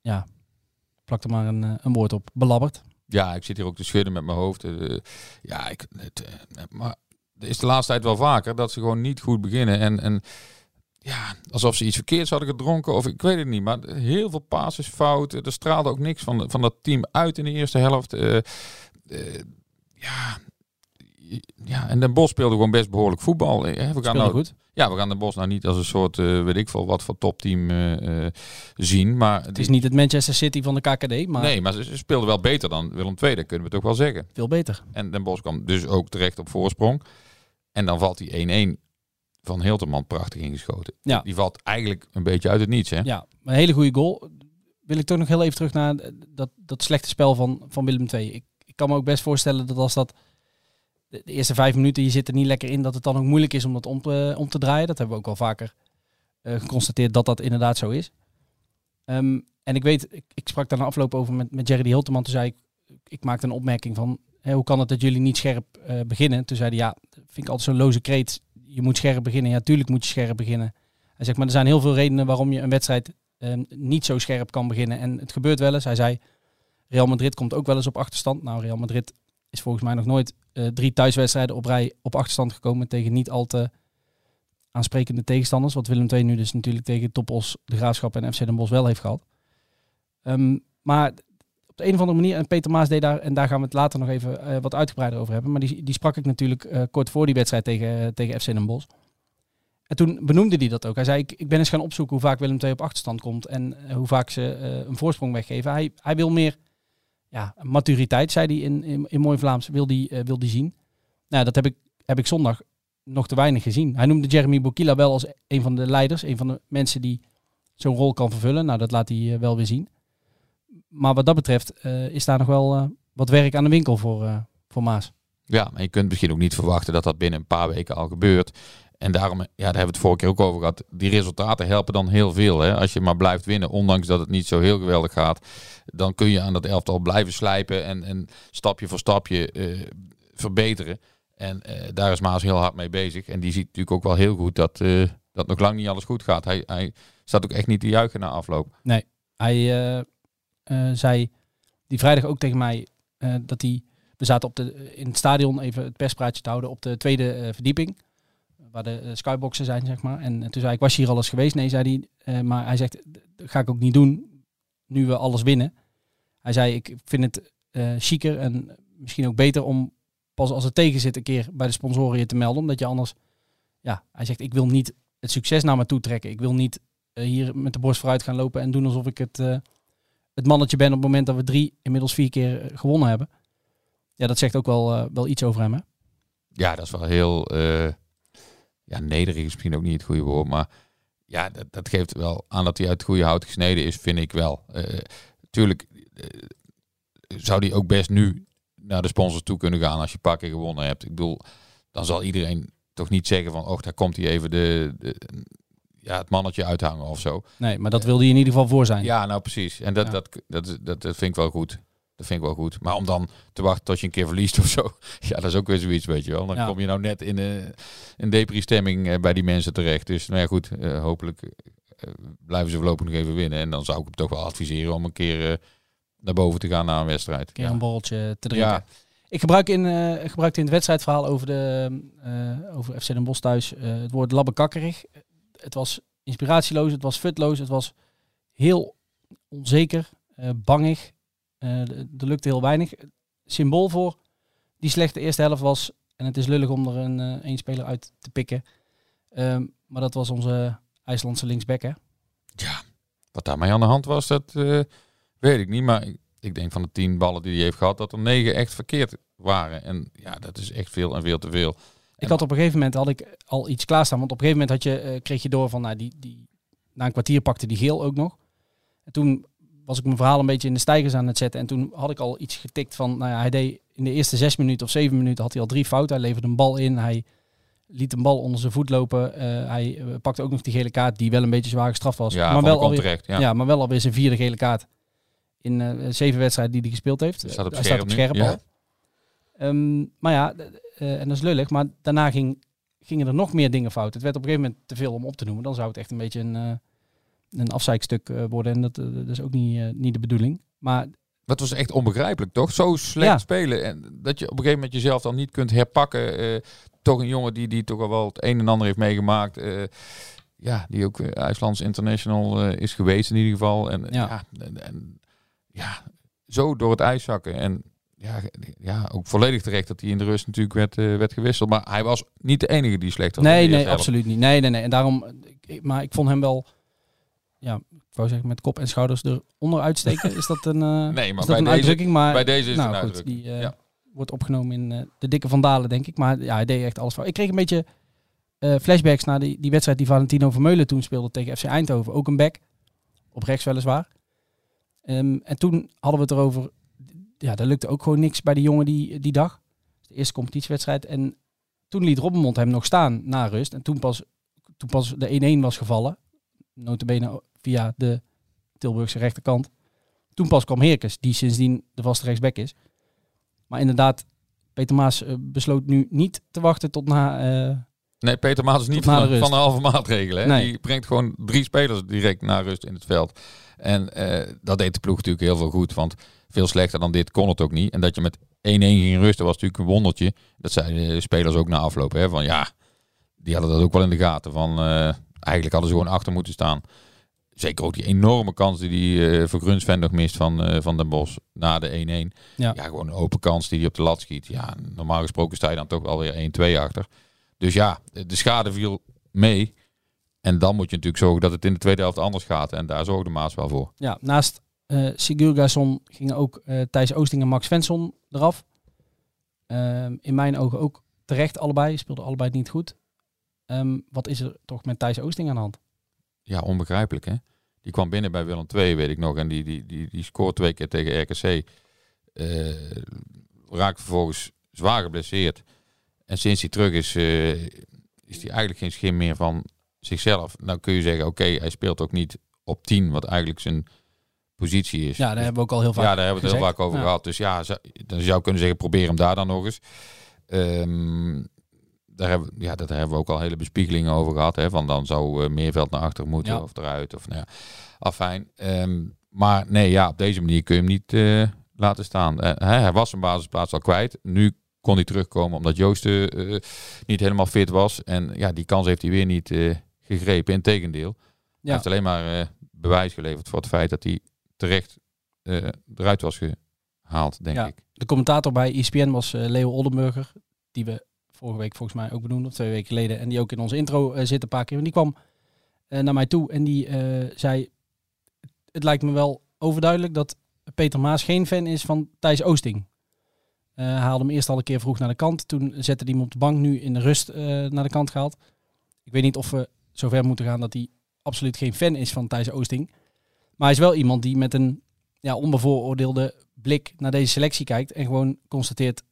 ja, plak er maar een, uh, een woord op, belabberd. Ja, ik zit hier ook te schudden met mijn hoofd. Uh, ja, ik, het, maar er is de laatste tijd wel vaker dat ze gewoon niet goed beginnen. En, en ja, alsof ze iets verkeerds hadden gedronken of ik weet het niet. Maar heel veel passes fout. Er straalde ook niks van, van dat team uit in de eerste helft. ja, ja, en Den Bos speelde gewoon best behoorlijk voetbal. Eh, We gaan nou, goed. Ja, we gaan Den Bos nou niet als een soort, eh, weet ik veel, wat voor topteam eh, eh, zien. Maar Het is niet het Manchester City van de KKD, maar Nee, maar ze, ze speelden wel beter dan Willem II, dat kunnen we toch wel zeggen. veel beter. En Den Bos kwam dus ook terecht op voorsprong. En dan valt die 1-1 van Hilterman prachtig ingeschoten. Ja. Die valt eigenlijk een beetje uit het niets, hè? Ja, een hele goede goal. Wil ik toch nog heel even terug naar dat, dat slechte spel van, van Willem II. Ik, ik kan me ook best voorstellen dat als dat de, de eerste vijf minuten, je zit er niet lekker in, dat het dan ook moeilijk is om dat om te, om te draaien. Dat hebben we ook wel vaker eh, geconstateerd dat dat inderdaad zo is. Ehm, en ik weet, ik, ik sprak daar na afloop over met, met Jerry de Hilteman. Toen zei ik, ik maakte een opmerking van, hoe kan het dat jullie niet scherp eh, beginnen? Toen zei hij, ja, vind ik altijd zo'n loze kreet. Je moet scherp beginnen. Ja, tuurlijk moet je scherp beginnen. Hij zegt, maar er zijn heel veel redenen waarom je een wedstrijd eh, niet zo scherp kan beginnen. En het gebeurt wel eens. Hij zei, Real Madrid komt ook wel eens op achterstand. Nou, Real Madrid is volgens mij nog nooit eh, drie thuiswedstrijden op rij op achterstand gekomen tegen niet al te aansprekende tegenstanders. Wat Willem II nu dus natuurlijk tegen Topos, de Graafschap en FC Den Bosch wel heeft gehad. Ehm, maar op de een of andere manier, en Peter Maas deed daar, en daar gaan we het later nog even eh, wat uitgebreider over hebben. Maar die, die sprak ik natuurlijk eh, kort voor die wedstrijd tegen, tegen FC Den Bosch. En toen benoemde hij dat ook. Hij zei, ik, ik ben eens gaan opzoeken hoe vaak Willem II op achterstand komt en eh, hoe vaak ze eh, een voorsprong weggeven. Hij, hij wil meer ja, maturiteit, zei hij in, in, mooi Vlaams, wil die, eh, wil die zien. Nou, dat heb ik, heb ik zondag nog te weinig gezien. Hij noemde Jeremy Bokila wel als een van de leiders, een van de mensen die zo'n rol kan vervullen. Nou, dat laat hij eh, wel weer zien. Maar wat dat betreft eh, is daar nog wel eh, wat werk aan de winkel voor, eh, voor Maas. Ja, maar je kunt misschien ook niet verwachten dat dat binnen een paar weken al gebeurt. En daarom, ja, daar hebben we het vorige keer ook over gehad. Die resultaten helpen dan heel veel. Hè? Als je maar blijft winnen, ondanks dat het niet zo heel geweldig gaat, dan kun je aan dat elftal blijven slijpen en, en stapje voor stapje verbeteren. En daar is Maas heel hard mee bezig. En die ziet natuurlijk ook wel heel goed dat, dat nog lang niet alles goed gaat. Hij, hij staat ook echt niet te juichen na afloop. Hij eh, eh, zei die vrijdag ook tegen mij eh, dat hij... We zaten op de, in het stadion even het perspraatje te houden op de tweede eh, verdieping. Waar de eh, skyboxen zijn, zeg maar. En, eh, toen zei ik, was je hier al eens geweest? Nee, zei hij. Eh, maar hij zegt, dat ga ik ook niet doen nu we alles winnen. Hij zei, ik vind het eh chiquer en misschien ook beter om pas als het tegen zit een keer bij de sponsoren je te melden. Omdat je anders... Ja, hij zegt, ik wil niet het succes naar me toe trekken. Ik wil niet eh, hier met de borst vooruit gaan lopen en doen alsof ik het, eh, het mannetje ben op het moment dat we drie, inmiddels vier keer eh, gewonnen hebben. Ja, dat zegt ook wel, eh, wel iets over hem, hè? Ja, dat is wel heel. eh, ja, nederig is misschien ook niet het goede woord. Maar ja, dat, dat geeft wel aan dat hij uit het goede hout gesneden is, vind ik wel. Tuurlijk zou hij ook best nu naar de sponsors toe kunnen gaan als je keer gewonnen hebt. Ik bedoel, dan zal iedereen toch niet zeggen van, oh, daar komt hij even de, de, ja, het mannetje uithangen of zo. Nee, maar dat wilde hij in ieder geval voor zijn. Ja, nou precies. En dat, Ja. dat, dat, dat, dat vind ik wel goed. Dat vind ik wel goed. Maar om dan te wachten tot je een keer verliest of zo. Ja, dat is ook weer zoiets, weet je wel. Dan Ja. kom je nou net in een, een depri-stemming eh, bij die mensen terecht. Dus nou ja, goed. eh, hopelijk eh, blijven ze voorlopig nog even winnen. En dan zou ik hem toch wel adviseren om een keer eh, naar boven te gaan na een wedstrijd. Een keer ja. een borreltje te drinken. Ja. Ik gebruik in, eh, gebruikte in het wedstrijdverhaal over, de, eh, over FC Den Bosch thuis eh, het woord labbekakkerig. Het was inspiratieloos, het was futloos, het was heel onzeker, eh, bangig. Eh, er er lukte heel weinig. Symbool voor die slechte eerste helft was, en het is lullig om er een, eh één speler uit te pikken, ehm, maar dat was onze IJslandse linksback, hè? Wat daarmee aan de hand was, dat eh, weet ik niet. Maar ik, ik denk van de tien ballen die hij heeft gehad, dat er negen echt verkeerd waren. En ja, dat is echt veel en veel te veel. Ik had op een gegeven moment had ik al iets klaarstaan. Want op een gegeven moment had je, eh, kreeg je door van, nou, die, die, na een kwartier pakte die geel ook nog. En toen was ik mijn verhaal een beetje in de stijgers aan het zetten. En toen had ik al iets getikt van, nou ja, hij deed in de eerste zes minuten of zeven minuten had hij al drie fouten. Hij leverde een bal in, hij liet een bal onder zijn voet lopen. Eh, hij eh, pakte ook nog die gele kaart, die wel een beetje zwaar gestraft was. Ja, maar, wel alweer, terecht. Ja. ja. maar wel alweer zijn vierde gele kaart. In eh, zeven wedstrijden die hij gespeeld heeft. Staat op Hij scherp staat op ja. Ehm, maar ja, eh, en dat is lullig. Maar daarna ging, gingen er nog meer dingen fout. Het werd op een gegeven moment te veel om op te noemen. Dan zou het echt een beetje een, eh een afzeikstuk eh, worden. En dat, dat is ook niet, niet de bedoeling. Maar Dat was echt onbegrijpelijk, toch? Zo slecht Ja. spelen. En dat je op een gegeven moment jezelf dan niet kunt herpakken. Toch een jongen die, die toch al wel het een en ander heeft meegemaakt. ja, die ook IJslands International is geweest in ieder geval. En ja. Ja. en, en- ja, zo door het ijs zakken. En ja, ja, ook volledig terecht dat hij in de rust natuurlijk werd, eh, werd gewisseld. Maar hij was niet de enige die slecht was. Nee, nee, absoluut niet. Nee, nee, nee. En daarom, ik- maar ik vond hem wel, ja, ik wou zeggen met kop en schouders eronder uitsteken. Is dat een, eh, Nee, maar is dat bij een deze- uitdrukking? Maar, bij deze is nou, een goed, uitdrukking. Die eh, Ja. wordt opgenomen in de dikke Vandalen, denk ik. Maar ja, hij deed echt alles fout. Ik kreeg een beetje flashbacks naar die, die wedstrijd die Valentino Vermeulen toen speelde tegen FC Eindhoven. Ook een back, op rechts weliswaar. Ehm, en toen hadden we het erover, ja, daar lukte ook gewoon niks bij de jongen die, die dag. De eerste competitiewedstrijd. En toen liet Robbenmond hem nog staan na rust. En toen pas, toen pas de 1-1 was gevallen, notabene via de Tilburgse rechterkant. Toen pas kwam Heerkes, die sindsdien de vaste rechtsback is. Maar inderdaad, Peter Maas eh, besloot nu niet te wachten tot na... eh, Nee, Peter Maas is niet na de van, van de halve maatregelen. Hè? Nee. Die brengt gewoon drie spelers direct naar rust in het veld. En eh, dat deed de ploeg natuurlijk heel veel goed. Want veel slechter dan dit kon het ook niet. En dat je met 1-1 ging rusten was natuurlijk een wondertje. Dat zeiden de spelers ook na afloop. Hè? Van ja, die hadden dat ook wel in de gaten. Van eh, eigenlijk hadden ze gewoon achter moeten staan. Zeker ook die enorme kans die die eh voor Grunsven nog mist van, eh, van Den Bos na de 1-1. Ja. Ja. gewoon een open kans die hij op de lat schiet. Ja, normaal gesproken sta je dan toch wel weer 1-2 achter. Dus ja, de schade viel mee. En dan moet je natuurlijk zorgen dat het in de tweede helft anders gaat. En daar zorgde Maas wel voor. ja, naast eh Sigurgason gingen ook eh Thijs Oosting en Max Svensson eraf. Ehm, in mijn ogen ook terecht allebei. Speelden allebei niet goed. Ehm, wat is er toch met Thijs Oosting aan de hand? Ja, onbegrijpelijk hè. Die kwam binnen bij Willem II, weet ik nog. En die, die, die, die scoort twee keer tegen RKC. Eh raakt vervolgens zwaar geblesseerd. En sinds hij terug is, is hij eigenlijk geen schim meer van zichzelf. Nou kun je zeggen, oké, hij speelt ook niet op 10, wat eigenlijk zijn positie is. Ja, daar Dus- hebben we ook al heel vaak ja, daar hebben we het heel vaak over Ja. gehad. Dus ja, zou- dan zou je kunnen zeggen, probeer hem daar dan nog eens. Ehm, daar hebben, ja, daar hebben we ook al hele bespiegelingen over gehad. Hè, van dan zou eh, Meerveld naar achter moeten Ja. of eruit. Of, nou ja, afijn. Ehm, maar nee, ja, op deze manier kun je hem niet eh, laten staan. Eh, hij, hij was zijn basisplaats al kwijt. Nu kon hij terugkomen omdat Joost niet helemaal fit was. En ja, die kans heeft hij weer niet gegrepen. Integendeel. Hij Ja. heeft alleen maar bewijs geleverd voor het feit dat hij terecht eh, eruit was gehaald, denk Ja. ik. De commentator bij ESPN was eh, Leo Oldenburger, die we vorige week volgens mij ook benoemden, of twee weken geleden, en die ook in onze intro eh, zit een paar keer. En die kwam naar mij toe en die zei, het lijkt me wel overduidelijk dat Peter Maas geen fan is van Thijs Oosting. Hij haalde hem eerst al een keer vroeg naar de kant, toen zette hij hem op de bank, nu in de rust naar de kant gehaald. Ik weet niet of we zover moeten gaan dat hij absoluut geen fan is van Thijs Oosting. Maar hij is wel iemand die met een ja, onbevooroordeelde blik naar deze selectie kijkt en gewoon constateert,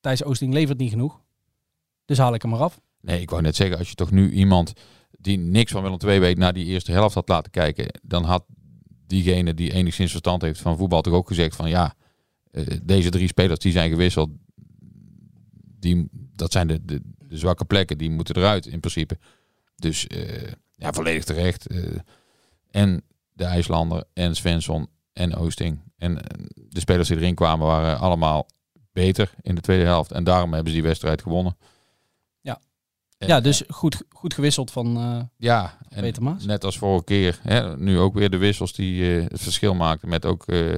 Thijs Oosting levert niet genoeg. Dus haal ik hem eraf. Nee, ik wou net zeggen, als je toch nu iemand die niks van Willem II weet naar die eerste helft had laten kijken, dan had diegene die enigszins verstand heeft van voetbal toch ook gezegd van ja, eh, deze drie spelers die zijn gewisseld, die, dat zijn de, de, zwakke plekken, die moeten eruit in principe. Dus eh, ja, volledig terecht. eh, en de IJslander en Svensson en Oosting. En eh, de spelers die erin kwamen waren allemaal beter in de tweede helft. En daarom hebben ze die wedstrijd gewonnen. Ja. En, ja, dus goed, goed gewisseld van eh, ja, Peter Maas. net als vorige keer, hè, nu ook weer de wissels die eh, het verschil maakten. Met ook eh,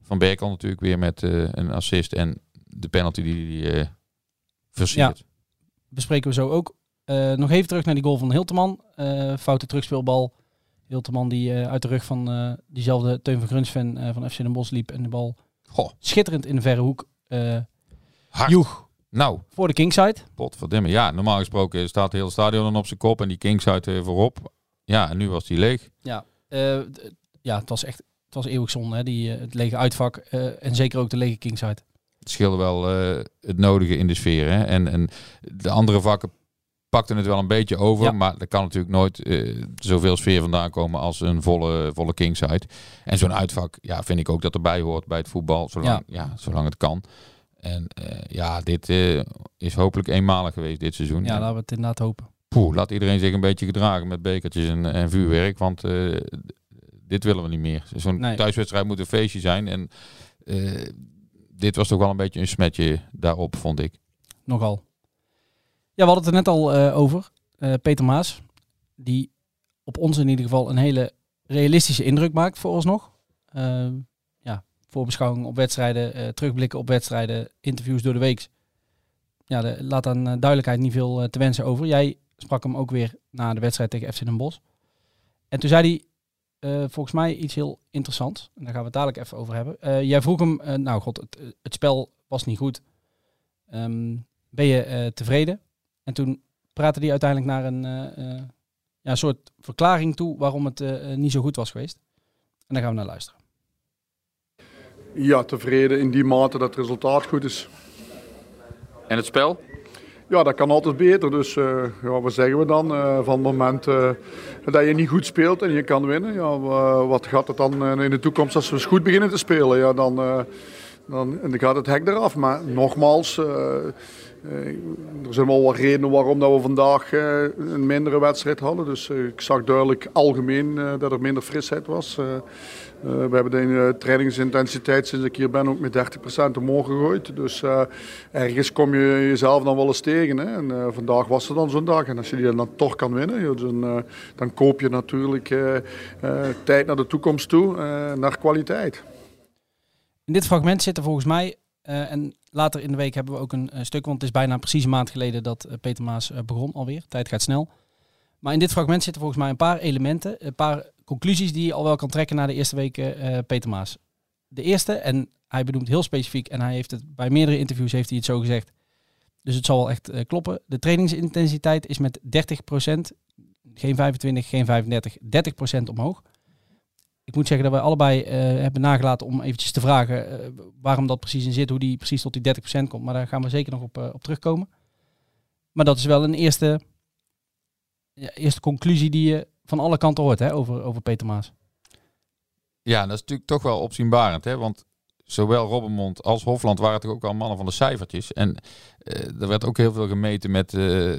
Van Berkel natuurlijk weer met eh, een assist en de penalty die hij eh versiert. Bespreken we zo ook. Eh, nog even terug naar die goal van Hilteman. Eh, foute terugspeelbal. Hilteman die eh, uit de rug van eh, diezelfde Teun van Grunsven eh, van FC Den Bosch liep. En de bal Goh, schitterend in de verre hoek hard. joeg Nou, voor de kingside. potverdimme. Ja, normaal gesproken staat het hele stadion dan op zijn kop en die Kingside voorop. Ja, en nu was die leeg. Ja, ja het was echt het was eeuwig zonde. Hè? Die, het lege uitvak en zeker ook de lege kingside. Het scheelde wel het nodige in de sfeer. Hè? En, en de andere vakken pakten het wel een beetje over. Ja. Maar er kan natuurlijk nooit eh, zoveel sfeer vandaan komen als een volle, volle kingside. En zo'n uitvak ja, vind ik ook dat erbij hoort bij het voetbal. Zolang, ja. zolang het kan. En eh, ja, dit eh, is hopelijk eenmalig geweest dit seizoen. Ja, En, laten we het inderdaad hopen. poeh, laat iedereen zich een beetje gedragen met bekertjes en, en vuurwerk. Want dit willen we niet meer. Zo'n Nee. thuiswedstrijd moet een feestje zijn. En dit was toch wel een beetje een smetje daarop, vond ik. Nogal. Ja, we hadden het er net al eh, over. Eh, Peter Maas, die op ons in ieder geval een hele realistische indruk maakt vooralsnog. Eh ja, voorbeschouwing op wedstrijden, eh, terugblikken op wedstrijden, interviews door de week. Ja, de, laat aan duidelijkheid niet veel te wensen over. Jij sprak hem ook weer na de wedstrijd tegen FC Den Bosch. En toen zei hij volgens mij iets heel interessants. En daar gaan we het dadelijk even over hebben. Jij vroeg hem, nou god, het, het spel was niet goed. Ehm, ben je tevreden? En toen praatte hij uiteindelijk naar een eh, eh, ja, soort verklaring toe waarom het eh, niet zo goed was geweest. En daar gaan we naar luisteren. Ja, tevreden in die mate dat het resultaat goed is. En het spel? Ja, dat kan altijd beter. Dus eh, ja, wat zeggen we dan? Eh, van het moment eh, dat je niet goed speelt en je kan winnen. Ja, wa- wat gaat het dan in de toekomst als we eens goed beginnen te spelen? Ja, dan, eh, dan, en dan gaat het hek eraf. Maar nogmaals, er zijn wel wat redenen waarom dat we vandaag eh, een mindere wedstrijd hadden. Dus eh, ik zag duidelijk algemeen eh, dat er minder frisheid was. Eh, eh, we hebben de eh, trainingsintensiteit sinds ik hier ben ook met 30% omhoog gegooid. Dus eh, ergens kom je jezelf dan wel eens tegen. Hè? En eh, vandaag was er dan zo'n dag. En als je die dan toch kan winnen, dan, eh, dan koop je natuurlijk eh, eh, tijd naar de toekomst toe, eh, naar kwaliteit. In dit fragment zitten volgens mij, eh, en later in de week hebben we ook een eh, stuk, want het is bijna precies een maand geleden dat eh, Peter Maas eh, begon alweer. Tijd gaat snel. Maar in dit fragment zitten volgens mij een paar elementen, een paar conclusies die je al wel kan trekken na de eerste weken Peter Maas. De eerste, en hij benoemt heel specifiek, en hij heeft het bij meerdere interviews heeft hij het zo gezegd. Dus het zal wel echt kloppen. De trainingsintensiteit is met 30%, geen 25, geen 35, 30% omhoog. Ik moet zeggen dat wij allebei eh, hebben nagelaten om eventjes te vragen eh, waarom dat precies in zit, hoe die precies tot die 30% komt. Maar daar gaan we zeker nog op, eh, op terugkomen. Maar dat is wel een eerste, ja, eerste conclusie die je van alle kanten hoort hè, over, over Peter Maas. Ja, dat is natuurlijk toch wel opzienbarend. Hè? Want zowel Robbenmond als Hofland waren toch ook al mannen van de cijfertjes. En eh, er werd ook heel veel gemeten met eh,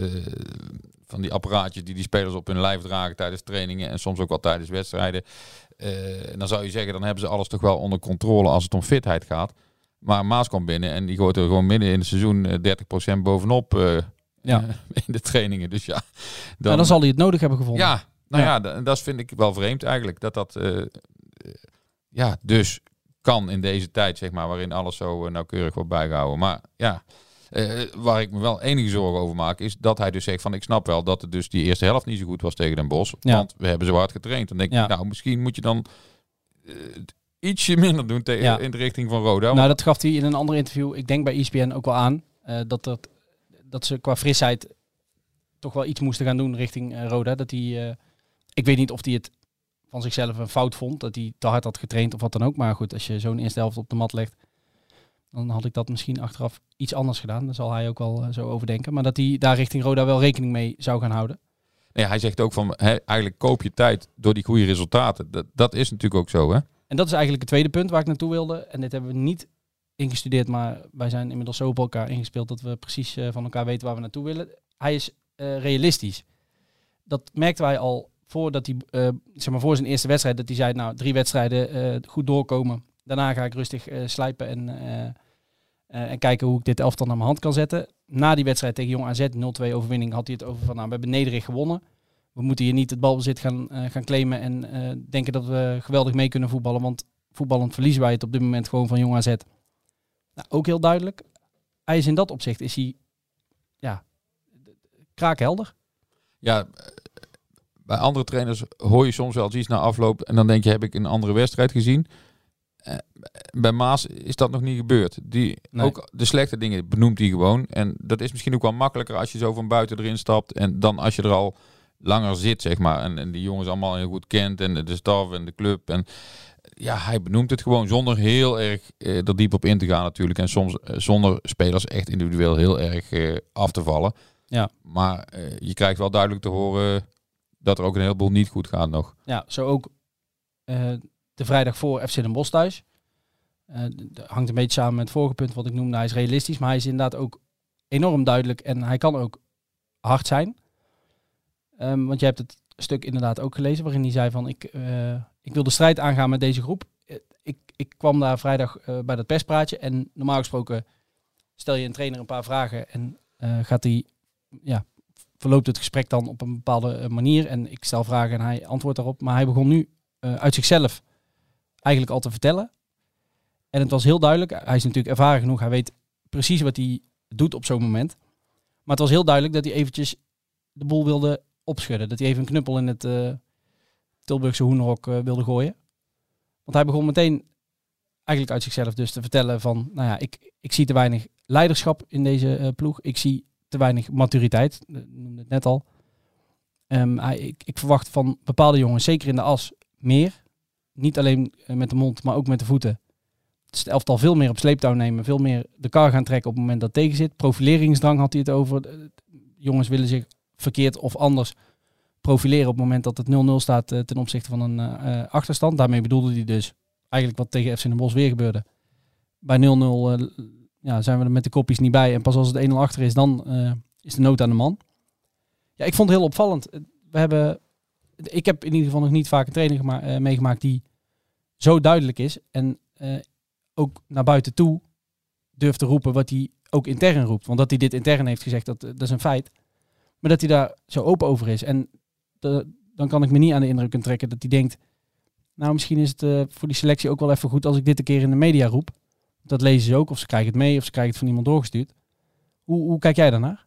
van die apparaatjes die die spelers op hun lijf dragen tijdens trainingen en soms ook wel tijdens wedstrijden. Eh, en dan zou je zeggen, dan hebben ze alles toch wel onder controle als het om fitheid gaat. Maar Maas komt binnen en die gooit er gewoon midden in het seizoen eh, 30% bovenop Ja. in de trainingen. Dus ja, Dan, dan zal hij het nodig hebben gevonden. ja, nou Ja. ja, da- dat vind ik wel vreemd eigenlijk. Dat dat, ja, dus kan in deze tijd, zeg maar, waarin alles zo eh, nauwkeurig wordt bijgehouden. Maar ja, eh, waar ik me wel enige zorgen over maak, is dat hij dus zegt van, ik snap wel dat het dus die eerste helft niet zo goed was tegen Den Bosch. Ja. Want we hebben zo hard getraind. Dan denk Ja. ik, nou, misschien moet je dan eh, ietsje minder doen tegen, Ja. in de richting van Roda. Nou, dat gaf hij in een ander interview, ik denk bij ESPN ook wel aan, dat, dat, dat ze qua frisheid toch wel iets moesten gaan doen richting Roda. Dat hij, ik weet niet of hij het van zichzelf een fout vond, dat hij te hard had getraind of wat dan ook. Maar goed, als je zo'n eerste helft op de mat legt, dan had ik dat misschien achteraf iets anders gedaan. Daar zal hij ook wel eh, zo over denken. Maar dat hij daar richting Roda wel rekening mee zou gaan houden. Nee, hij zegt ook van, hè, eigenlijk koop je tijd door die goede resultaten. Dat, dat is natuurlijk ook zo, hè? En dat is eigenlijk het tweede punt waar ik naartoe wilde. En dit hebben we niet ingestudeerd, maar wij zijn inmiddels zo op elkaar ingespeeld dat we precies eh, van elkaar weten waar we naartoe willen. Hij is eh, realistisch. Dat merkten wij al voordat hij, eh, zeg maar voor zijn eerste wedstrijd, dat hij zei, nou, drie wedstrijden eh, goed doorkomen. Daarna ga ik rustig eh, slijpen en, en kijken hoe ik dit elftal naar mijn hand kan zetten. Na die wedstrijd tegen Jong AZ, 0-2 overwinning, had hij het over van, nou, we hebben nederig gewonnen. We moeten hier niet het balbezit gaan, gaan claimen en denken dat we geweldig mee kunnen voetballen. Want voetballend verliezen wij het op dit moment gewoon van Jong AZ. Nou, ook heel duidelijk. Hij is in dat opzicht is hij ja, kraakhelder. ja, bij andere trainers hoor je soms wel eens iets na afloop en dan denk je, heb ik een andere wedstrijd gezien? Eh, Bij Maas is dat nog niet gebeurd. Die, Nee. Ook de slechte dingen benoemt hij gewoon. En dat is misschien ook wel makkelijker als je zo van buiten erin stapt. En dan als je er al langer zit, zeg maar. En, en die jongens allemaal heel goed kent. En de staf en de club. En ja, hij benoemt het gewoon zonder heel erg eh, er diep op in te gaan natuurlijk. En soms eh, zonder spelers echt individueel heel erg eh, af te vallen. Ja. Maar eh, je krijgt wel duidelijk te horen dat er ook een heleboel niet goed gaat nog. Ja, zo ook eh, de vrijdag voor FC Den Bosch thuis. Eh, d- d- hangt een beetje samen met het vorige punt wat ik noemde. Hij is realistisch, maar hij is inderdaad ook enorm duidelijk en hij kan ook hard zijn. Ehm, want je hebt het stuk inderdaad ook gelezen waarin hij zei van ik, eh, ik wil de strijd aangaan met deze groep. Ik, ik kwam daar vrijdag bij dat perspraatje en normaal gesproken stel je een trainer een paar vragen en gaat hij, ja, verloopt het gesprek dan op een bepaalde eh, manier en ik stel vragen en hij antwoordt daarop. Maar hij begon nu eh, uit zichzelf eigenlijk al te vertellen. En het was heel duidelijk. Hij is natuurlijk ervaren genoeg. Hij weet precies wat hij doet op zo'n moment. Maar het was heel duidelijk dat hij eventjes de boel wilde opschudden. Dat hij even een knuppel in het eh, Tilburgse hoenderhok eh, wilde gooien. Want hij begon meteen eigenlijk uit zichzelf dus te vertellen van... Nou ja, ik, ik zie te weinig leiderschap in deze ploeg. Ik zie te weinig maturiteit. Ik noemde het net al. Ehm, ik, ik verwacht van bepaalde jongens, zeker in de as, meer. Niet alleen eh, met de mond, maar ook met de voeten. Het elftal veel meer op sleeptouw nemen. Veel meer de kar gaan trekken op het moment dat het tegen zit. Profileringsdrang had hij het over. De- Jongens willen zich verkeerd of anders profileren op het moment dat het 0-0 staat eh, ten opzichte van een eh, eh, achterstand. Daarmee bedoelde hij dus eigenlijk wat tegen FC Den Bosch weer gebeurde. Bij 0-0 eh, ja, zijn we er met de kopjes niet bij. En pas als het 1-0 achter is, dan eh, is de nood aan de man. Ja, ik vond het heel opvallend. We hebben, ik heb in ieder geval nog niet vaak een training eh, meegemaakt die zo duidelijk is. En eh, ook naar buiten toe durft te roepen wat hij ook intern roept. Want dat hij dit intern heeft gezegd, dat, dat is een feit. Maar dat hij daar zo open over is. En dan kan ik me niet aan de indruk trekken dat hij denkt... Nou, misschien is het eh, voor die selectie ook wel even goed als ik dit een keer in de media roep. Dat lezen ze ook, of ze krijgen het mee, of ze krijgen het van iemand doorgestuurd. Hoe, hoe kijk jij daarnaar?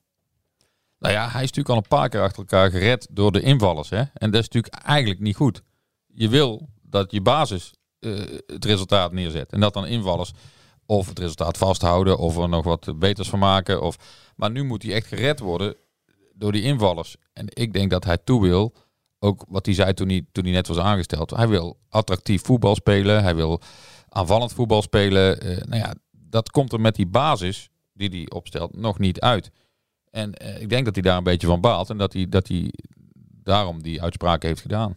Nou ja, hij is natuurlijk al een paar keer achter elkaar gered door de invallers. Hè? En dat is natuurlijk eigenlijk niet goed. Je wil dat je basis eh, het resultaat neerzet. En dat dan invallers of het resultaat vasthouden of er nog wat beters van maken. Of... Maar nu moet hij echt gered worden door die invallers. En ik denk dat hij toe wil, ook wat hij zei toen hij, toen hij net was aangesteld. Hij wil attractief voetbal spelen. Hij wil aanvallend voetbal spelen. Eh, nou ja, dat komt er met die basis die hij opstelt nog niet uit. En eh, ik denk dat hij daar een beetje van baalt en dat hij, dat hij daarom die uitspraken heeft gedaan.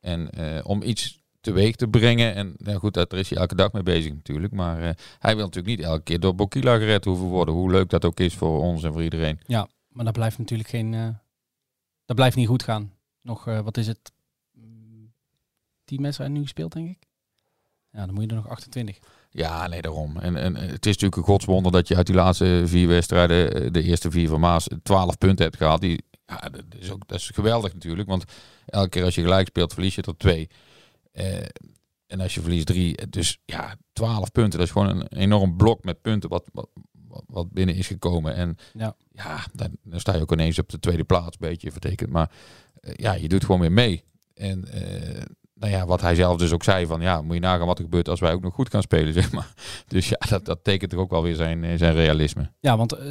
En eh, om iets teweeg te brengen, en nou goed, daar is hij elke dag mee bezig natuurlijk, maar hij wil natuurlijk niet elke keer door Bokila gered hoeven worden, hoe leuk dat ook is voor ons en voor iedereen. Ja, maar dat blijft natuurlijk geen... dat blijft niet goed gaan. Nog, wat is het? Mm, Tien wedstrijden nu gespeeld, denk ik. Ja, dan moet je er nog 28. Ja, nee, daarom. En, en het is natuurlijk een godswonder dat je uit die laatste vier wedstrijden, eh, de eerste vier van Maas, 12 punten hebt gehad. Die, ja, dat is, ook, dat is geweldig natuurlijk, want elke keer als je gelijk speelt, verlies je er twee. Eh, en als je verliest drie, dus ja, 12 punten. Dat is gewoon een enorm blok met punten wat, wat, wat- binnen is gekomen. En Ja. ja, dan, dan sta je ook ineens op de tweede plaats, een beetje vertekend. Maar eh, ja, je doet gewoon weer mee. En nou ja, wat hij zelf dus ook zei van, ja, moet je nagaan wat er gebeurt als wij ook nog goed gaan spelen, zeg maar. Dus ja, dat, dat tekent toch ook wel weer zijn, eh, zijn realisme. Ja, want eh,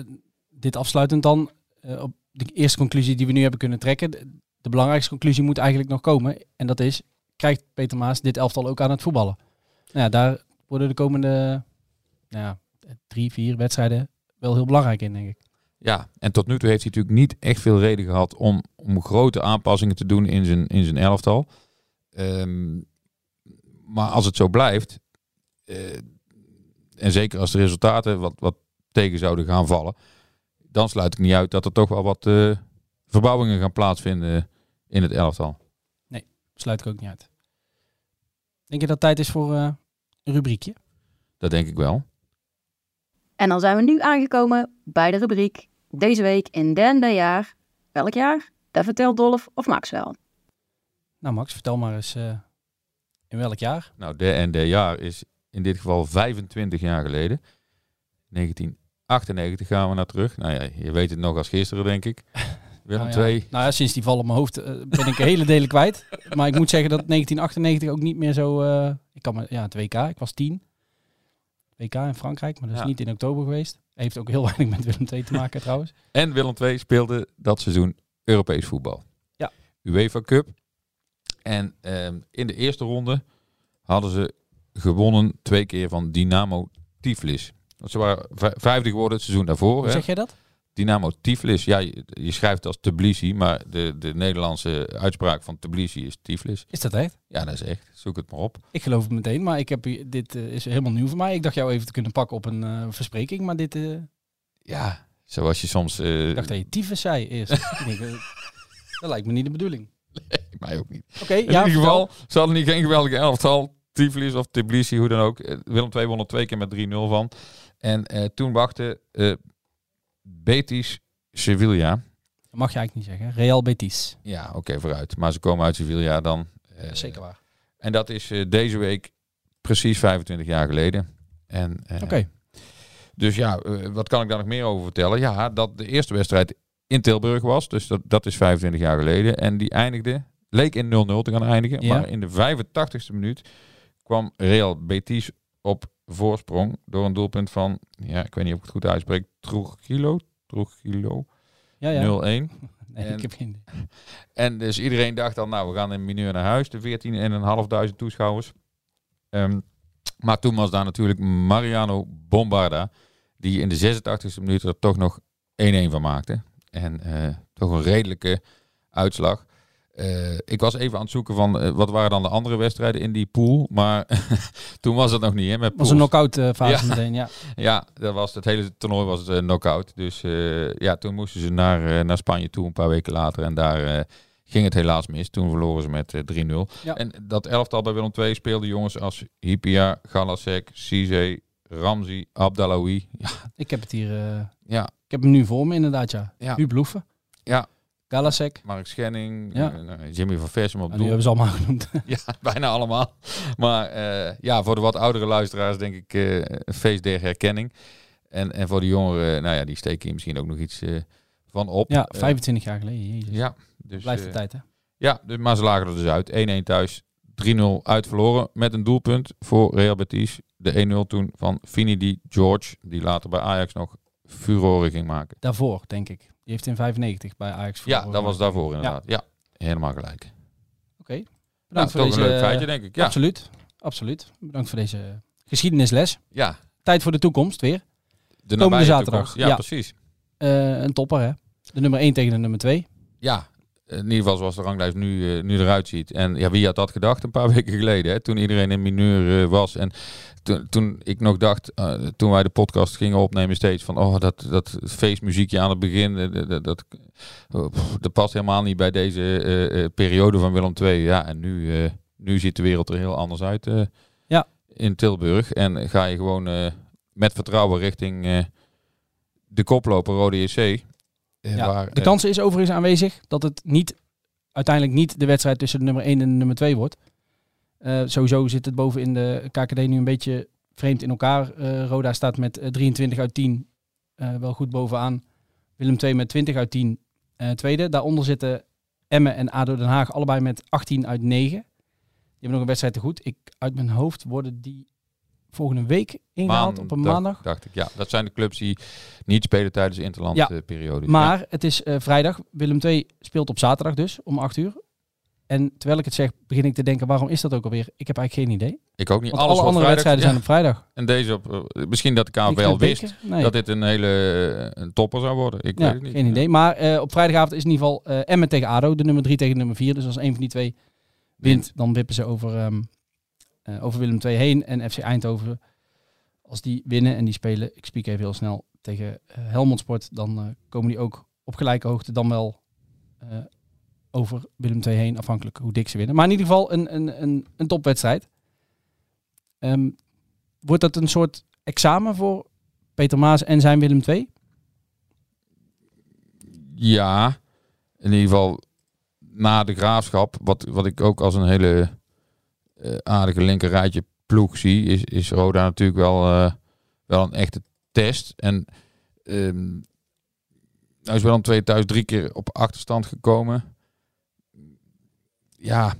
dit afsluitend dan, eh, op de eerste conclusie die we nu hebben kunnen trekken, de, de belangrijkste conclusie moet eigenlijk nog komen. En dat is, krijgt Peter Maas dit elftal ook aan het voetballen? Nou ja, daar worden de komende nou ja, drie, vier wedstrijden wel heel belangrijk in, denk ik. Ja, en tot nu toe heeft hij natuurlijk niet echt veel reden gehad om, om grote aanpassingen te doen in zijn, in zijn elftal. Ehm, maar als het zo blijft, eh, en zeker als de resultaten wat, wat tegen zouden gaan vallen, dan sluit ik niet uit dat er toch wel wat eh, verbouwingen gaan plaatsvinden in het elftal. Sluit ik ook niet uit. Denk je dat het tijd is voor eh, een rubriekje? Dat denk ik wel. En dan zijn we nu aangekomen bij de rubriek Deze week in derde jaar. Welk jaar? Dat vertelt Dolf of Max wel. Nou Max, vertel maar eens eh, in welk jaar? Nou, de en de jaar is in dit geval 25 jaar geleden. 1998 gaan we naar terug. Nou ja, je weet het nog als gisteren, denk ik. Willem nou, ja. 2. Nou ja, sinds die val op mijn hoofd eh, ben ik een hele delen kwijt. Maar ik moet zeggen dat 1998 ook niet meer zo... eh, ik kan me, ja, het WK, ik was tien. WK in Frankrijk, maar dat is Ja. niet in oktober geweest. Heeft ook heel weinig met Willem II te maken trouwens. En Willem II speelde dat seizoen Europees voetbal. Ja. UEFA Cup. En ehm, in de eerste ronde hadden ze gewonnen twee keer van Dynamo Tiflis. Want Ze waren vij- vijfde geworden het seizoen daarvoor. Hoe hè. zeg jij dat? Dynamo Tiflis. Ja, je, je schrijft als Tbilisi, maar de, de Nederlandse uitspraak van Tbilisi is Tiflis. Is dat echt? Ja, dat is echt. Zoek het maar op. Ik geloof het meteen, maar ik heb, dit eh, is helemaal nieuw voor mij. Ik dacht jou even te kunnen pakken op een eh, verspreking, maar dit... eh, Ja, zoals je soms... ik dacht dat je tyfus zei eerst. Dat lijkt me niet de bedoeling. Mij ook niet. Oké, In ja, ieder vertel. geval, ze hadden niet geen geweldige elftal. Tiflis of Tbilisi, hoe dan ook. Eh, Willem II won er twee keer met 3-0 van. En eh, toen wachtte eh Betis Sevilla. Dat mag je eigenlijk niet zeggen. Real Betis. Ja, oké, vooruit. Maar ze komen uit Sevilla dan. Eh, Zeker waar. En dat is eh, deze week precies 25 jaar geleden. En, eh, Oké. Dus ja, wat kan ik daar nog meer over vertellen? Ja, dat de eerste wedstrijd in Tilburg was. Dus dat, dat is 25 jaar geleden. En die eindigde, leek in 0-0 te gaan eindigen. Ja. Maar in de 85ste minuut kwam Real Betis op voorsprong door een doelpunt van, ja, ik weet niet of ik het goed uitspreek, Trujillo. Trujillo. Ja, ja. 0-1. Nee, En- ik heb geen. En dus iedereen dacht dan, nou, we gaan in mineur naar huis. De 14.500 toeschouwers. Ehm, maar toen was daar natuurlijk Mariano Bombarda. Die in de 86e minuut er toch nog 1-1 van maakte. En eh, toch een redelijke uitslag. Eh, ik was even aan het zoeken van eh, wat waren dan de andere wedstrijden in die pool. Maar toen was het nog niet. Hè, met was een knock-out fase Ja. meteen, ja. Ja, dat was, het hele toernooi was eh knock-out. Dus ja, toen moesten ze naar, naar Spanje toe een paar weken later. En daar ging het helaas mis. Toen verloren ze met eh, 3-0. Ja. En dat elftal bij Willem II speelde jongens als Hipia, Galasek, Cizé, Ramzi, Abdallaoui. Ja, Ik heb het hier... eh, ja, ik heb hem nu voor me inderdaad, ja. Ja. Huub Loeven. Ja. Galasek. Mark Schenning, Ja. eh, nou, Jimmy van Versum op die doel. hebben ze allemaal genoemd. Ja, bijna allemaal. Maar eh, ja, voor de wat oudere luisteraars denk ik een feest der herkenning. En, en voor de jongeren, nou ja, die steken hier misschien ook nog iets van op. ja, Eh, 25 jaar geleden. Jezus. ja, dus, Blijft de tijd, hè? Ja, dus, maar ze lagen er dus uit. 1-1 thuis, 3-0 uit verloren. Met een doelpunt voor Real Betis. De 1-0 toen van Finidi George. Die later bij Ajax nog furoren ging maken. Daarvoor, denk ik. Die heeft in 95 bij Ajax Ja, voor- dat was daarvoor inderdaad. Ja, helemaal gelijk. Oké. Nou, Bedankt voor toch deze... een leuk feitje denk ik. Ja, Absoluut. Absoluut. Bedankt voor deze geschiedenisles. ja Tijd voor de toekomst weer. de Komende zaterdag. Ja, Ja. precies. Eh, een topper, hè? De nummer 1 tegen de nummer 2. Ja, in ieder geval zoals de ranglijst nu, eh, nu eruit ziet. En ja, wie had dat gedacht een paar weken geleden, hè, toen iedereen in mineur eh, was. En toen, toen ik nog dacht, eh, toen wij de podcast gingen opnemen steeds van, oh, dat, dat feestmuziekje aan het begin, dat, dat, dat, oh, dat past helemaal niet bij deze periode van Willem II. Ja, en nu, nu ziet de wereld er heel anders uit Ja. in Tilburg. En ga je gewoon met vertrouwen richting de koploper Rode JC. Eh, Ja, waar, de eh, kans is overigens aanwezig dat het niet, uiteindelijk niet de wedstrijd tussen de nummer 1 en de nummer 2 wordt. Eh, sowieso zit het boven in de KKD nu een beetje vreemd in elkaar. Roda staat met eh, 23 uit 10 eh, wel goed bovenaan. Willem 2 met 20 uit 10 eh, tweede. Daaronder zitten Emmen en ADO Den Haag allebei met 18 uit 9. Die hebben nog een wedstrijd te goed. Ik, uit mijn hoofd worden die volgende week ingehaald op een maandag. Dacht ik, ja. Dat zijn de clubs die niet spelen tijdens de interland Ja, eh, periode. Maar het is eh, vrijdag. Willem II speelt op zaterdag dus, om 8 uur. En terwijl ik het zeg, begin ik te denken, waarom is dat ook alweer? Ik heb eigenlijk geen idee. ik ook niet. Want Alles alle andere vrijdag- wedstrijden zijn op vrijdag. En deze op, eh, misschien dat de een wist? Nee. dat dit een hele eh, een topper zou worden. Ik ja, weet het niet. geen idee. Maar op vrijdagavond is in ieder geval Emmen tegen ADO, de nummer 3 tegen de nummer 4. Dus als een van die twee wint, dan wippen ze over, ehm, eh, over Willem II heen. En FC Eindhoven, als die winnen en die spelen, ik spreek even heel snel, tegen eh, Helmond Sport, dan eh, komen die ook op gelijke hoogte dan wel eh, over Willem II heen, afhankelijk hoe dik ze winnen. Maar in ieder geval een, een, een, een topwedstrijd. Ehm, wordt dat een soort examen voor Peter Maas en zijn Willem II? Ja, in ieder geval na de graafschap, wat, wat ik ook als een hele eh, aardige linker rijtje ploeg zie, is, is Roda natuurlijk wel, eh, wel een echte test. En ehm nou is wel een twee thuis drie keer op achterstand gekomen. Ja,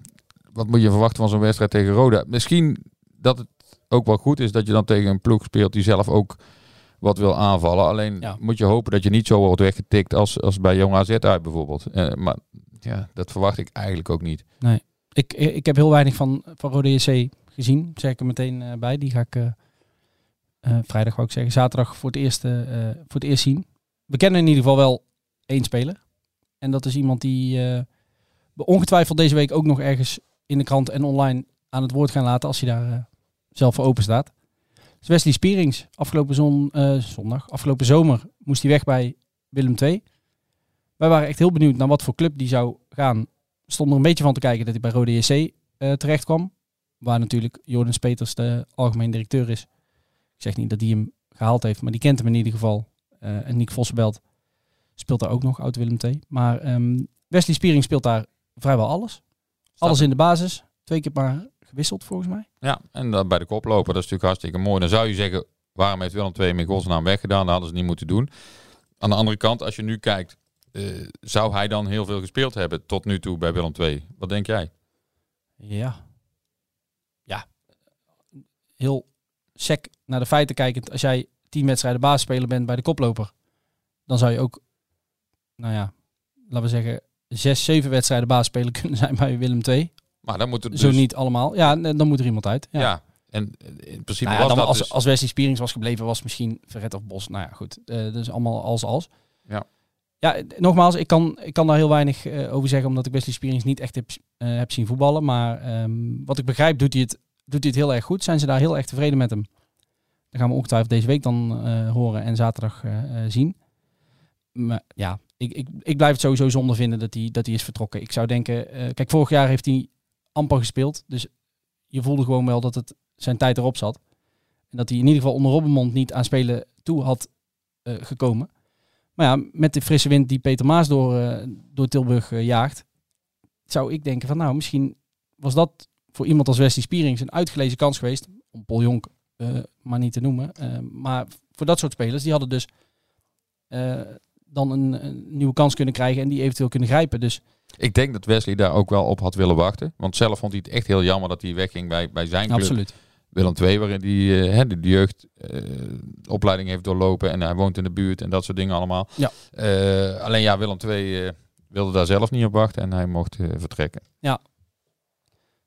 wat moet je verwachten van zo'n wedstrijd tegen Roda? Misschien dat het ook wel goed is dat je dan tegen een ploeg speelt die zelf ook wat wil aanvallen. Alleen Ja. moet je hopen dat je niet zo wordt weggetikt als, als bij Jong AZ uit bijvoorbeeld. Eh, maar ja, dat verwacht ik eigenlijk ook niet. Ik, ik heb heel weinig van, van Rode JC gezien, zeg ik er meteen eh, bij. Die ga ik eh, eh, vrijdag, wou ik zeggen, zaterdag voor het, eerst, voor het eerst zien. We kennen in ieder geval wel één speler. En dat is iemand die we ongetwijfeld deze week ook nog ergens in de krant en online aan het woord gaan laten als hij daar zelf voor open staat. Wesley Spierings. Afgelopen zon, zondag, afgelopen zomer moest hij weg bij Willem II. Wij waren echt heel benieuwd naar wat voor club die zou gaan stond er een beetje van te kijken dat hij bij Rode JC eh terecht kwam. Waar natuurlijk Jordan Peters de algemeen directeur is. Ik zeg niet dat hij hem gehaald heeft, maar die kent hem in ieder geval. Eh, en Nick Vossenbelt speelt daar ook nog, oud Willem II. Maar ehm, Wesley Spiering speelt daar vrijwel alles. Alles in de basis. Twee keer maar gewisseld volgens mij. Ja, en dan bij de koploper, dat is natuurlijk hartstikke mooi. Dan zou je zeggen, waarom heeft Willem II hem in godsnaam weggedaan? Dat hadden ze niet moeten doen. Aan de andere kant, als je nu kijkt, eh, zou hij dan heel veel gespeeld hebben tot nu toe bij Willem II? Wat denk jij? Ja. Ja. Heel sec naar de feiten kijkend. Als jij tien wedstrijden basisspeler bent bij de koploper, dan zou je ook, nou ja, laten we zeggen, zes, zeven wedstrijden basisspeler kunnen zijn bij Willem II. Maar dan moet het dus... Zo niet allemaal. Ja, dan moet er iemand uit. Ja. Ja. en in principe Nou ja, was dat als, dus... als Wesley Spierings was gebleven, was misschien Verret of Bos. Nou ja, goed. Eh dus allemaal als als. Ja. Ja, nogmaals, ik kan, ik kan daar heel weinig eh, over zeggen, omdat ik Wesley Spierings niet echt heb, eh, heb zien voetballen. Maar ehm, wat ik begrijp, doet hij, het, doet hij het heel erg goed. Zijn ze daar heel erg tevreden met hem? Dat gaan we ongetwijfeld deze week dan eh, horen en zaterdag zien. Maar ja, ik, ik, ik blijf het sowieso zonde vinden dat hij, dat hij is vertrokken. Ik zou denken, kijk, vorig jaar heeft hij amper gespeeld. Dus je voelde gewoon wel dat het zijn tijd erop zat. En dat hij in ieder geval onder Robbenmond niet aan spelen toe had gekomen. Maar ja, met de frisse wind die Peter Maas door, eh, door Tilburg eh, jaagt, zou ik denken van nou, misschien was dat voor iemand als Wesley Spierings een uitgelezen kans geweest. Om Paul Jonk eh, maar niet te noemen. Maar voor dat soort spelers, die hadden dus dan een, een nieuwe kans kunnen krijgen en die eventueel kunnen grijpen. Dus Ik denk dat Wesley daar ook wel op had willen wachten. Want zelf vond hij het echt heel jammer dat hij wegging bij, bij zijn club. absoluut. Willem II, waarin hij eh, hè, de, de jeugdopleiding heeft doorlopen. En hij woont in de buurt en dat soort dingen allemaal. Ja. Eh, alleen ja, Willem II eh, wilde daar zelf niet op wachten en hij mocht eh, vertrekken.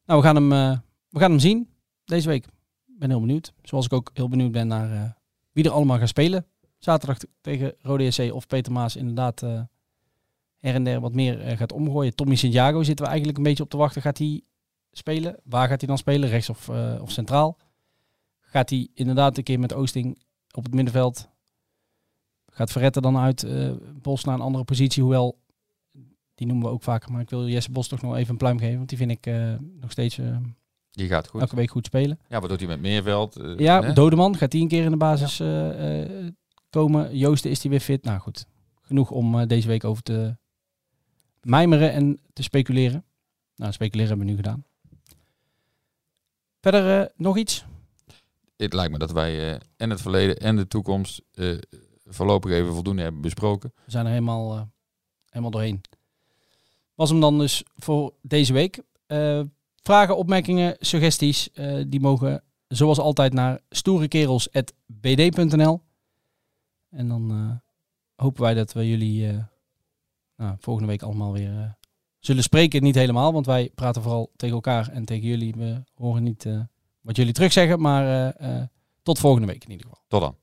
Nou, we gaan hem, eh, we gaan hem zien deze week. Ik ben heel benieuwd. Zoals ik ook heel benieuwd ben naar eh, wie er allemaal gaat spelen. Zaterdag tegen Rode SC of Peter Maas inderdaad eh her en der wat meer eh, gaat omgooien. Tommy Santiago zitten we eigenlijk een beetje op te wachten. Gaat hij spelen? Waar gaat hij dan spelen? Rechts of, eh, of centraal? Gaat hij inderdaad een keer met Oosting op het middenveld? Gaat Verretten dan uit eh, Bos naar een andere positie? Hoewel, die noemen we ook vaker. Maar ik wil Jesse Bos toch nog even een pluim geven. Want die vind ik eh, nog steeds Die gaat goed. elke week goed spelen. Ja, wat doet hij met Meerveld? Ja, hè? Dodeman gaat die een keer in de basis komen. Joosten is die weer fit. Nou goed, genoeg om deze week over te mijmeren en te speculeren. Nou, speculeren hebben we nu gedaan. Verder eh, nog iets? Het lijkt me dat wij eh, en het verleden en de toekomst eh, voorlopig even voldoende hebben besproken. We zijn er helemaal, helemaal doorheen. Was hem dan dus voor deze week. Vragen, opmerkingen, suggesties, die mogen zoals altijd naar stoerekerels.bd.nl. En dan hopen wij dat we jullie nou, volgende week allemaal weer zullen spreken. Niet helemaal, want wij praten vooral tegen elkaar en tegen jullie. We horen niet eh, wat jullie terug zeggen, maar eh, eh, tot volgende week in ieder geval. Tot dan.